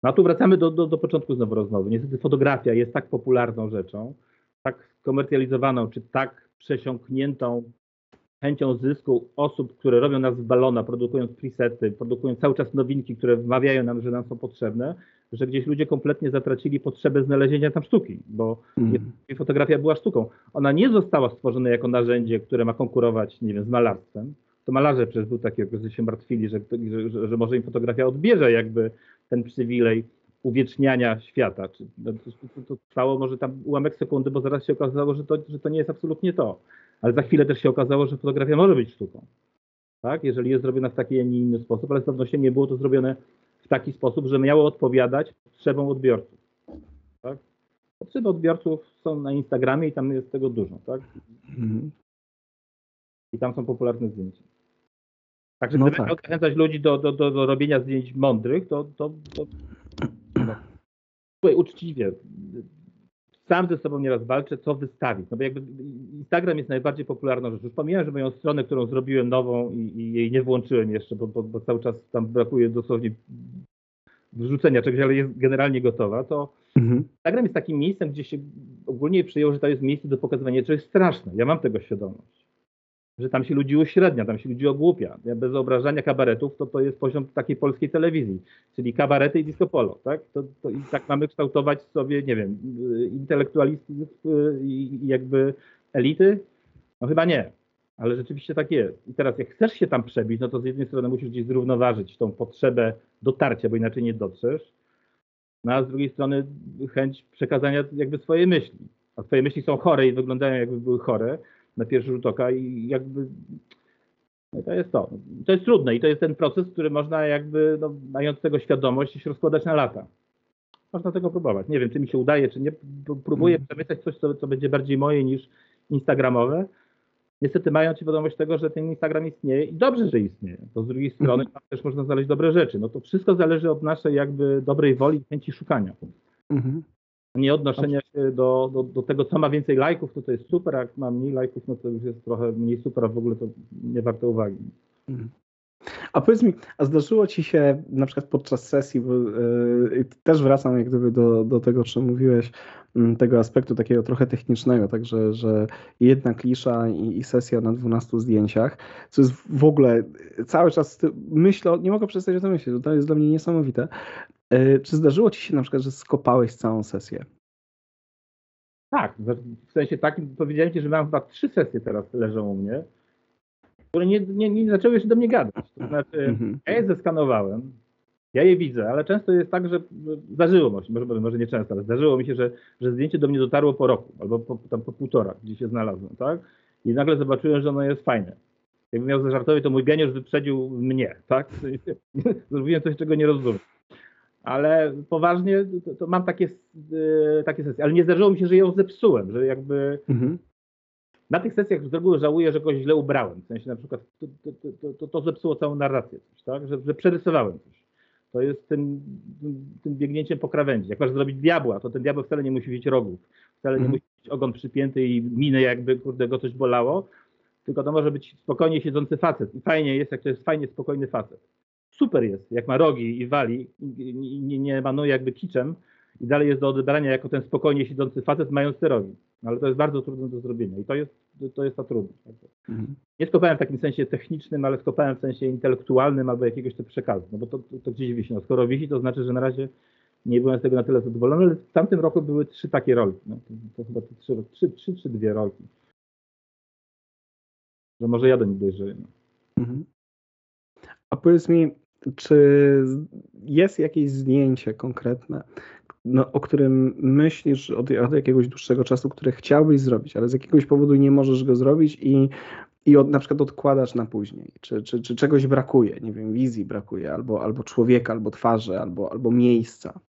No a tu wracamy do, do, do początku znowu rozmowy. Niestety fotografia jest tak popularną rzeczą, tak skomercjalizowaną, czy tak przesiąkniętą chęcią zysku osób, które robią nas w balona, produkując presety, produkują cały czas nowinki, które wmawiają nam, że nam są potrzebne, że gdzieś ludzie kompletnie zatracili potrzebę znalezienia tam sztuki, bo mm. fotografia była sztuką. Ona nie została stworzona jako narzędzie, które ma konkurować, nie wiem, z malarstwem. To malarze przecież był taki, że się martwili, że, że, że, może im fotografia odbierze jakby ten przywilej uwieczniania świata. Czy, no, to, to, to, trwało może tam ułamek sekundy, bo zaraz się okazało, że to, że to nie jest absolutnie to. Ale za chwilę też się okazało, że fotografia może być sztuką. Tak? Jeżeli jest zrobiona w taki, a nie inny sposób, ale z pewnością nie było to zrobione w taki sposób, że miało odpowiadać potrzebom odbiorców. Tak? Potrzeby odbiorców są na Instagramie i tam jest tego dużo. Tak? Mhm. I tam są popularne zdjęcia. Także no gdyby tak. zachęcać ludzi do, do, do, do, robienia zdjęć mądrych, to, to, to no. uczciwie, sam ze sobą nieraz walczę, co wystawić. No bo jakby Instagram jest najbardziej popularną rzeczą. Już pomijam, że moją stronę, którą zrobiłem nową i, i jej nie włączyłem jeszcze, bo, bo, bo, cały czas tam brakuje dosłownie wrzucenia czegoś, ale jest generalnie gotowa, to mhm. Instagram jest takim miejscem, gdzie się ogólnie przyjęło, że to jest miejsce do pokazywania czegoś straszne. Ja mam tego świadomość. Że tam się ludzi uśrednia, tam się ludzi ogłupia. Ja bez obrażania kabaretów, to to jest poziom takiej polskiej telewizji, czyli kabarety i disco polo, tak? To, to I tak mamy kształtować sobie, nie wiem, intelektualistów i jakby elity? No chyba nie, ale rzeczywiście tak jest. I teraz jak chcesz się tam przebić, no to z jednej strony musisz gdzieś zrównoważyć tą potrzebę dotarcia, bo inaczej nie dotrzesz, no a z drugiej strony chęć przekazania jakby swojej myśli. A twoje myśli są chore i wyglądają jakby były chore, na pierwszy rzut oka i jakby no to jest to. To jest trudne i to jest ten proces, który można jakby, no, mając tego świadomość, się rozkładać na lata. Można tego próbować. Nie wiem, czy mi się udaje, czy nie. Próbuję mm. przemyśleć coś, co, co będzie bardziej moje niż instagramowe. Niestety mając świadomość tego, że ten Instagram istnieje i dobrze, że istnieje, to z drugiej strony mm. też można znaleźć dobre rzeczy. No to wszystko zależy od naszej jakby dobrej woli i chęci szukania. Mm nie odnoszenia się do, do, do, tego, co ma więcej lajków, to to jest super, jak ma mniej lajków, no to już jest trochę mniej super, a w ogóle to nie warto uwagi. Mhm. A powiedz mi, a zdarzyło ci się na przykład podczas sesji, bo yy, też wracam jak gdyby do, do tego, o czym mówiłeś, yy, tego aspektu takiego trochę technicznego, także że jedna klisza i, i, sesja na 12 zdjęciach, co jest w ogóle cały czas myślę, nie mogę przestać o tym myśleć, to jest dla mnie niesamowite. E, czy zdarzyło ci się na przykład, że skopałeś całą sesję? Tak, w sensie takim powiedziałem ci, że mam chyba trzy sesje teraz leżą u mnie, które nie, nie, nie zaczęły się do mnie gadać. To znaczy, mhm. ja je zeskanowałem, ja je widzę, ale często jest tak, że zdarzyło mi się, może, może nie często, ale zdarzyło mi się, że, że zdjęcie do mnie dotarło po roku albo po, tam po półtora, gdzie się znalazłem, tak? I nagle zobaczyłem, że ono jest fajne. Jakbym miał zażartować, to mój geniusz wyprzedził mnie, tak? Zrobiłem coś, czego nie rozumiem ale poważnie to, to mam takie, yy, takie sesje. Ale nie zdarzyło mi się, że ją zepsułem, że jakby mhm. na tych sesjach z reguły żałuję, że kogoś źle ubrałem. W sensie na przykład to, to, to, to zepsuło całą narrację, coś, tak? że, że przerysowałem coś. To jest tym, tym biegnięciem po krawędzi. Jak masz zrobić diabła, to ten diabeł wcale nie musi mieć rogów, wcale nie mhm. musi mieć ogon przypięty i minę jakby kurde go coś bolało, tylko to może być spokojnie siedzący facet. I fajnie jest, jak to jest fajnie spokojny facet super jest, jak ma rogi i wali, i nie, nie manuje jakby kiczem i dalej jest do odebrania jako ten spokojnie siedzący facet mając te rogi. No, ale to jest bardzo trudne do zrobienia i to jest, to jest ta trudność. Mhm. Nie skopałem w takim sensie technicznym, ale skopałem w sensie intelektualnym albo jakiegoś to przekazu, no bo to, to, to gdzieś wisi. No, skoro wisi, to znaczy, że na razie nie byłem z tego na tyle zadowolony, ale w tamtym roku były trzy takie rolki. No, to, chyba trzy, trzy, trzy czy dwie rolki. Że może ja do nich dojrzeję. No. Mhm. A powiedz mi, czy jest jakieś zdjęcie konkretne, no, o którym myślisz od, od, jakiegoś dłuższego czasu, które chciałbyś zrobić, ale z jakiegoś powodu nie możesz go zrobić i, i od, na przykład odkładasz na później? Czy, czy, czy czegoś brakuje? Nie wiem, wizji brakuje, albo, albo człowieka, albo twarzy, albo, albo miejsca?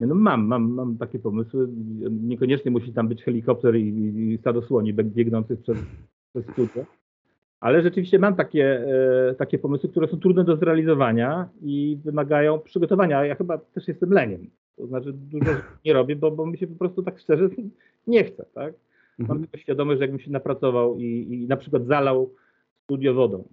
No mam, mam, mam takie pomysły. Niekoniecznie musi tam być helikopter i, i stado słoni biegnących przez, przez. Ale rzeczywiście mam takie, e, takie pomysły, które są trudne do zrealizowania i wymagają przygotowania. Ja chyba też jestem leniem. To znaczy dużo nie robię, bo, bo mi się po prostu tak szczerze nie chce. Tak? Mam mhm. tylko świadomość, że jakbym się napracował i, i na przykład zalał studio wodą.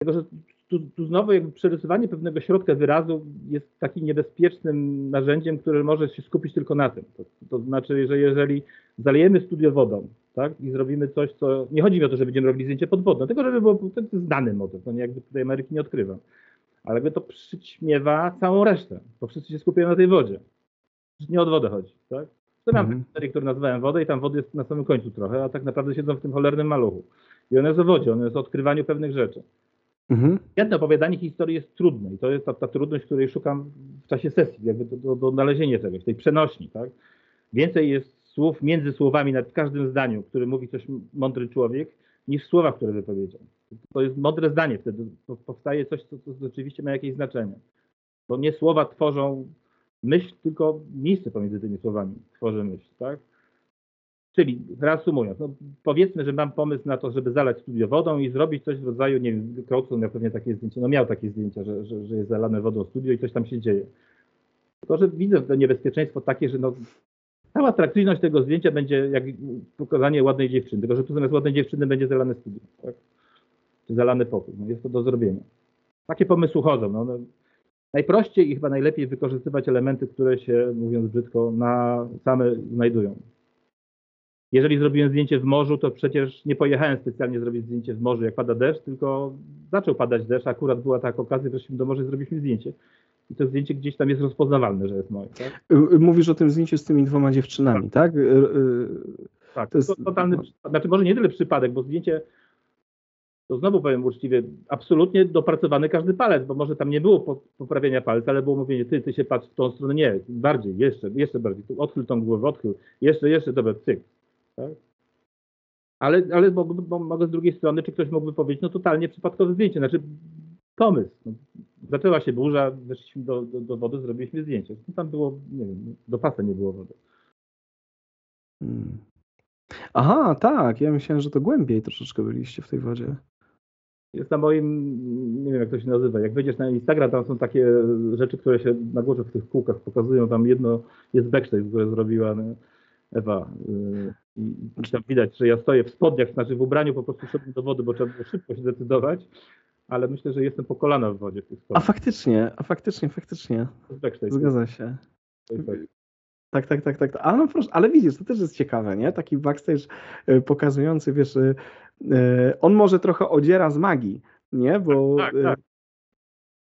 Dlatego, że tu, tu znowu jakby przerysowanie pewnego środka wyrazu jest takim niebezpiecznym narzędziem, które może się skupić tylko na tym. To, to znaczy, że jeżeli zalejemy studio wodą, tak? I zrobimy coś, co. Nie chodzi mi o to, że będziemy robili zdjęcie podwodne, tylko żeby było. Jest znany motyw, to nie jakby tutaj Ameryki nie odkrywam. Ale jakby to przyćmiewa całą resztę, bo wszyscy się skupiają na tej wodzie. Nie od wodę chodzi, tak? To mam mhm. serii, które nazywałem wodę i tam wody jest na samym końcu trochę, a tak naprawdę siedzą w tym cholernym maluchu. I one jest o wodzie, one jest o odkrywaniu pewnych rzeczy. Mhm. Jedno opowiadanie historii jest trudne i to jest ta, ta trudność, której szukam w czasie sesji, jakby do, do, do czegoś, tej przenośni, tak? Więcej jest słów między słowami nad każdym zdaniu, który mówi coś mądry człowiek, niż słowa, które wypowiedział. To jest mądre zdanie, wtedy powstaje coś, co, co rzeczywiście ma jakieś znaczenie. Bo nie słowa tworzą myśl, tylko miejsce pomiędzy tymi słowami tworzy myśl, tak? Czyli reasumując, no powiedzmy, że mam pomysł na to, żeby zalać studio wodą i zrobić coś w rodzaju, nie wiem, Crowdson miał pewnie takie zdjęcie, no miał takie zdjęcia, że, że, że jest zalane wodą studio i coś tam się dzieje. Tylko, że widzę to niebezpieczeństwo takie, że no, cała atrakcyjność tego zdjęcia będzie jak pokazanie ładnej dziewczyny, tylko że tu zamiast ładnej dziewczyny będzie zalane studio, tak? czy zalany pokój. No jest to do zrobienia. Takie pomysły chodzą. No, no, najprościej i chyba najlepiej wykorzystywać elementy, które się, mówiąc brzydko, na same znajdują. jeżeli zrobiłem zdjęcie w morzu, to przecież nie pojechałem specjalnie zrobić zdjęcie w morzu, jak pada deszcz, tylko zaczął padać deszcz, akurat była taka okazja, weszliśmy do morza i zrobiliśmy zdjęcie. I to zdjęcie gdzieś tam jest rozpoznawalne, że jest moje. Tak? Y, y, mówisz o tym zdjęciu z tymi dwoma dziewczynami, tak? Tak, tak to jest to totalny, znaczy może nie tyle przypadek, bo zdjęcie to znowu powiem uczciwie, absolutnie dopracowany każdy palec, bo może tam nie było poprawienia palca, ale było mówienie, ty, ty się patrz w tą stronę, nie, bardziej, jeszcze, jeszcze bardziej, tu odchyl tą głowę, odchyl, jeszcze, jeszcze, dobra, cyk. Tak? Ale, ale mogę, mogę z drugiej strony, czy ktoś mógłby powiedzieć, no totalnie przypadkowe zdjęcie, znaczy pomysł. No, zaczęła się burza, weszliśmy do, do, do wody, zrobiliśmy zdjęcie. No, tam było, nie wiem, do pasa nie było wody. Hmm. Aha, tak, ja myślałem, że to głębiej troszeczkę byliście w tej wodzie jest na moim, nie wiem jak to się nazywa, jak wejdziesz na Instagram, tam są takie rzeczy, które się na górze w tych kółkach pokazują, tam jedno jest backstage, które zrobiła no, Ewa y, i tam widać, że ja stoję w spodniach, znaczy w ubraniu po prostu szedłem do wody, bo trzeba było szybko się decydować, ale myślę, że jestem po kolana w wodzie w tych. A faktycznie, a faktycznie, faktycznie. Zgadza się. Tak, tak, tak, tak. Ale, no proszę, ale widzisz, to też jest ciekawe, nie? Taki backstage y, pokazujący, wiesz, y, on może trochę odziera z magii, nie? Bo tak, tak. tak.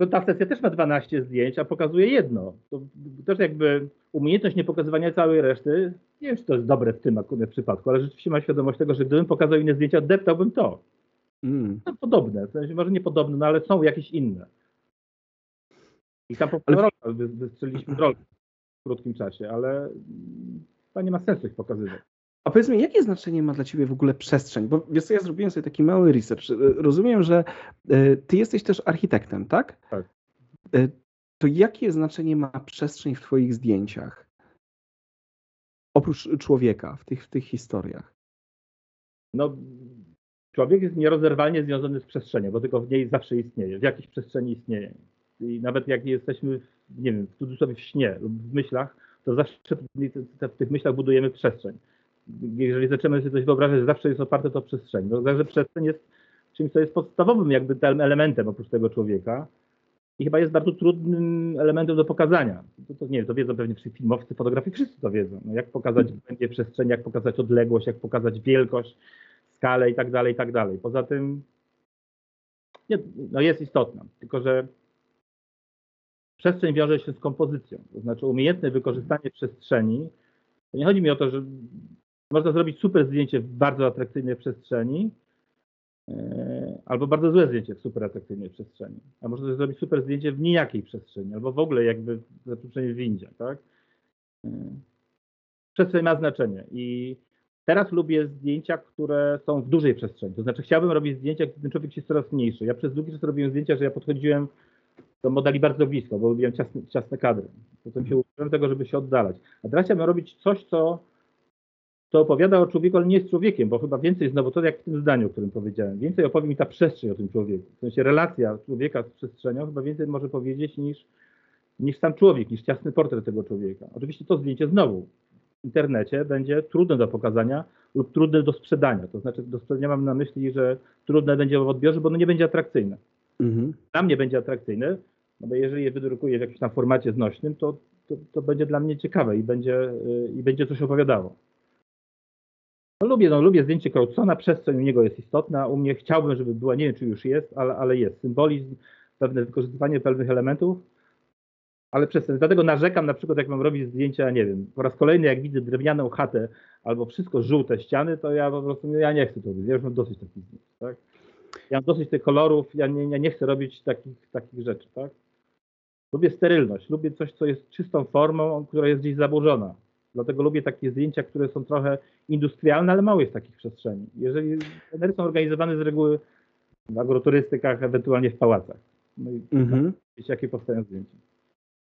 To ta sesja też ma 12 zdjęć, a pokazuje jedno. To też jakby umiejętność niepokazywania całej reszty, nie wiem, czy to jest dobre w tym akurat przypadku, ale rzeczywiście ma świadomość tego, że gdybym pokazał inne zdjęcia, deptałbym to. Mm. No, podobne, w sensie może nie podobne, no ale są jakieś inne. I tam po ale... wystrzeliliśmy rolę w krótkim czasie, ale to nie ma sensu ich pokazywać. A powiedz mi, jakie znaczenie ma dla Ciebie w ogóle przestrzeń? Bo wiesz co, ja zrobiłem sobie taki mały research. Rozumiem, że e, Ty jesteś też architektem, tak? Tak. E, to jakie znaczenie ma przestrzeń w Twoich zdjęciach? Oprócz człowieka w tych, w tych historiach. No, człowiek jest nierozerwalnie związany z przestrzenią, bo tylko w niej zawsze istnieje, w jakiejś przestrzeni istnieje. I nawet jak jesteśmy, nie wiem, w cudzysłowie w śnie lub w myślach, to zawsze w tych myślach budujemy przestrzeń. Jeżeli zaczynamy sobie coś wyobrażać, zawsze jest oparte to przestrzeń. No, także przestrzeń jest czymś, co jest podstawowym jakby elementem oprócz tego człowieka i chyba jest bardzo trudnym elementem do pokazania. To, to nie wiem, to wiedzą pewnie wszyscy filmowcy, fotografii, wszyscy to wiedzą. No, jak pokazać głębię przestrzeni, jak pokazać odległość, jak pokazać wielkość, skalę i tak dalej, i tak dalej. Poza tym nie, no jest istotna, tylko że przestrzeń wiąże się z kompozycją, to znaczy umiejętne wykorzystanie przestrzeni. Nie chodzi mi o to, że można zrobić super zdjęcie w bardzo atrakcyjnej przestrzeni, e, albo bardzo złe zdjęcie w super atrakcyjnej przestrzeni. A można też zrobić super zdjęcie w nijakiej przestrzeni, albo w ogóle jakby zatrudnienie w windzie, tak? E, przestrzeń ma znaczenie i teraz lubię zdjęcia, które są w dużej przestrzeni. To znaczy chciałbym robić zdjęcia, gdy ten człowiek jest coraz mniejszy. Ja przez długi czas robiłem zdjęcia, że ja podchodziłem do modeli bardzo blisko, bo lubiłem ciasne, ciasne kadry. Potem się uczyłem tego, żeby się oddalać. A teraz chciałbym robić coś, co, co opowiada o człowieku, ale nie jest człowiekiem, bo chyba więcej znowu to jak w tym zdaniu, o którym powiedziałem. Więcej opowie mi ta przestrzeń o tym człowieku. W sensie relacja człowieka z przestrzenią chyba więcej może powiedzieć niż, niż sam człowiek, niż ciasny portret tego człowieka. Oczywiście to zdjęcie znowu internecie będzie trudne do pokazania lub trudne do sprzedania. To znaczy do sprzedania mam na myśli, że trudne będzie w odbiorze, bo ono nie będzie atrakcyjne. Mhm. Dla mnie będzie atrakcyjne, no bo jeżeli je wydrukuję w jakimś tam formacie znośnym, to, to, to będzie dla mnie ciekawe i będzie, yy, i będzie coś opowiadało. No lubię, no lubię zdjęcie Crowdsona, przestrzeń u niego jest istotna, u mnie chciałbym, żeby była, nie wiem czy już jest, ale, ale jest. Symbolizm, pewne wykorzystywanie pewnych elementów, ale przestrzeń. Dlatego narzekam na przykład, jak mam robić zdjęcia, nie wiem, po raz kolejny jak widzę drewnianą chatę albo wszystko żółte ściany, to ja po prostu, ja nie chcę to robić, ja już mam dosyć takich zdjęć, tak? Ja mam dosyć tych kolorów, ja nie, ja nie chcę robić takich, takich rzeczy, tak? Lubię sterylność, lubię coś, co jest czystą formą, która jest gdzieś zaburzona. Dlatego lubię takie zdjęcia, które są trochę industrialne, ale mało jest takich przestrzeni. Jeżeli one są organizowane z reguły w agroturystykach, ewentualnie w pałacach. No i mhm. jakie powstają zdjęcia.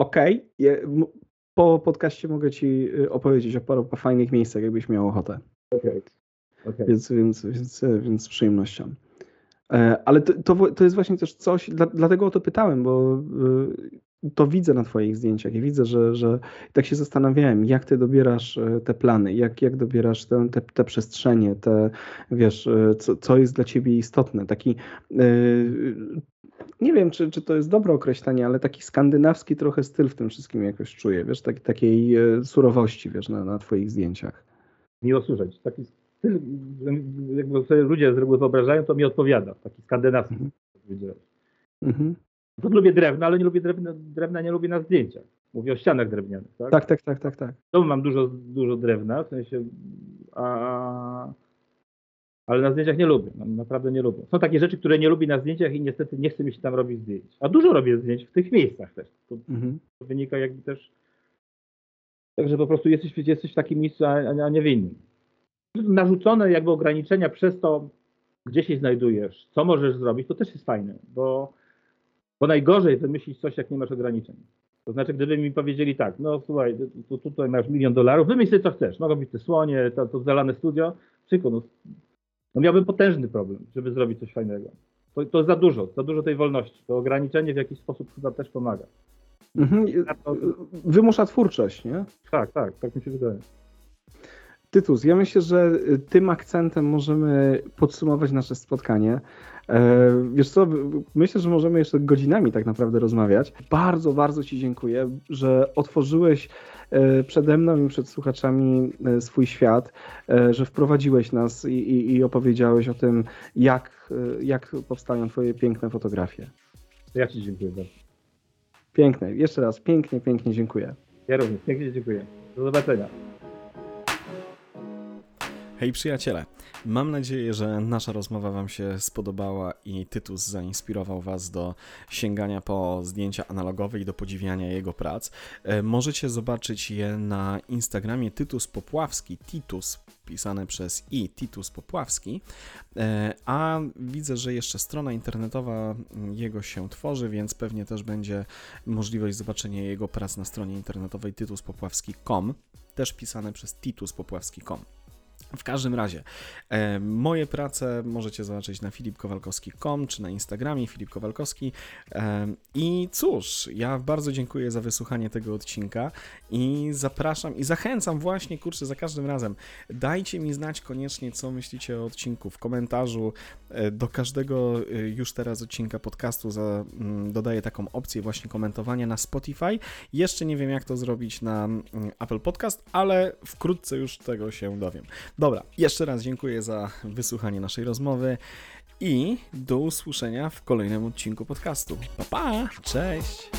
Okej. Okay. Po podcaście mogę Ci y, opowiedzieć o paru fajnych miejscach, jakbyś miał ochotę. Okay. Okay. Więc, więc, więc, więc z przyjemnością. E, ale to, to, to jest właśnie też coś, dla, dlatego o to pytałem, bo y, to widzę na Twoich zdjęciach i widzę, że, że tak się zastanawiałem, jak Ty dobierasz e, te plany, jak, jak dobierasz te, te, te przestrzenie, te, wiesz, e, co, co jest dla Ciebie istotne. Taki, nie wiem, czy, czy to jest dobre określenie, ale taki skandynawski trochę styl w tym wszystkim jakoś czuję, wiesz, tak, takiej surowości, wiesz, na, na Twoich zdjęciach. Miło słyszeć. Taki styl, jakby sobie ludzie z reguły wyobrażają, to mi odpowiada, taki skandynawski. Mhm. Mhm. To lubię drewno, ale nie lubię drewna, drewna nie lubię na zdjęciach. Mówię o ścianach drewnianych, tak? Tak, tak, tak, tak. tak. Domu mam dużo, dużo drewna, w sensie, a, ale na zdjęciach nie lubię, no, naprawdę nie lubię. Są takie rzeczy, które nie lubię na zdjęciach i niestety nie chce mi się tam robić zdjęć. A dużo robię zdjęć w tych miejscach też. To, mhm. wynika jakby też, także po prostu jesteś, jesteś w takim miejscu, a, a nie w innym. Narzucone jakby ograniczenia przez to, gdzie się znajdujesz, co możesz zrobić, to też jest fajne, bo, bo najgorzej wymyślić coś, jak nie masz ograniczeń. To znaczy, gdyby mi powiedzieli tak, no słuchaj, tu, tutaj masz milion dolarów, wymyśl sobie co chcesz, mogą być te słonie, to, to zalane studio, przykład, no, no miałbym potężny problem, żeby zrobić coś fajnego. To, to za dużo, za dużo tej wolności. To ograniczenie w jakiś sposób chyba też pomaga. Mhm. Wymusza twórczość, nie? Tak, tak, tak mi się wydaje. Tytus, ja myślę, że tym akcentem możemy podsumować nasze spotkanie. E, wiesz co, myślę, że możemy jeszcze godzinami tak naprawdę rozmawiać. Bardzo, bardzo Ci dziękuję, że otworzyłeś e, przede mną i przed słuchaczami e, swój świat, że wprowadziłeś nas i, i, i opowiedziałeś o tym, jak, jak powstają Twoje piękne fotografie. Ja Ci dziękuję bardzo. Piękne. Jeszcze raz pięknie, pięknie dziękuję. Ja również. Pięknie dziękuję. Do zobaczenia. Hej przyjaciele, mam nadzieję, że nasza rozmowa Wam się spodobała i Tytus zainspirował Was do sięgania po zdjęcia analogowe i do podziwiania jego prac. E, możecie zobaczyć je na Instagramie Tytus Popławski, Titus pisane przez i Titus Popławski, e, a widzę, że jeszcze strona internetowa jego się tworzy, więc pewnie też będzie możliwość zobaczenia jego prac na stronie internetowej tytuspopławski.com, też pisane przez tituspopławski.com. W każdym razie, e, moje prace możecie zobaczyć na filipkowalkowski.com czy na Instagramie Filip Kowalkowski. E, I cóż, ja bardzo dziękuję za wysłuchanie tego odcinka i zapraszam i zachęcam właśnie, kurczę, za każdym razem. Dajcie mi znać koniecznie, co myślicie o odcinku w komentarzu. E, do każdego e, już teraz odcinka podcastu za, mm, dodaję taką opcję właśnie komentowania na Spotify. Jeszcze nie wiem, jak to zrobić na mm, Apple Podcast, ale wkrótce już tego się dowiem. Dobra, jeszcze raz dziękuję za wysłuchanie naszej rozmowy i do usłyszenia w kolejnym odcinku podcastu. Pa, pa! Cześć!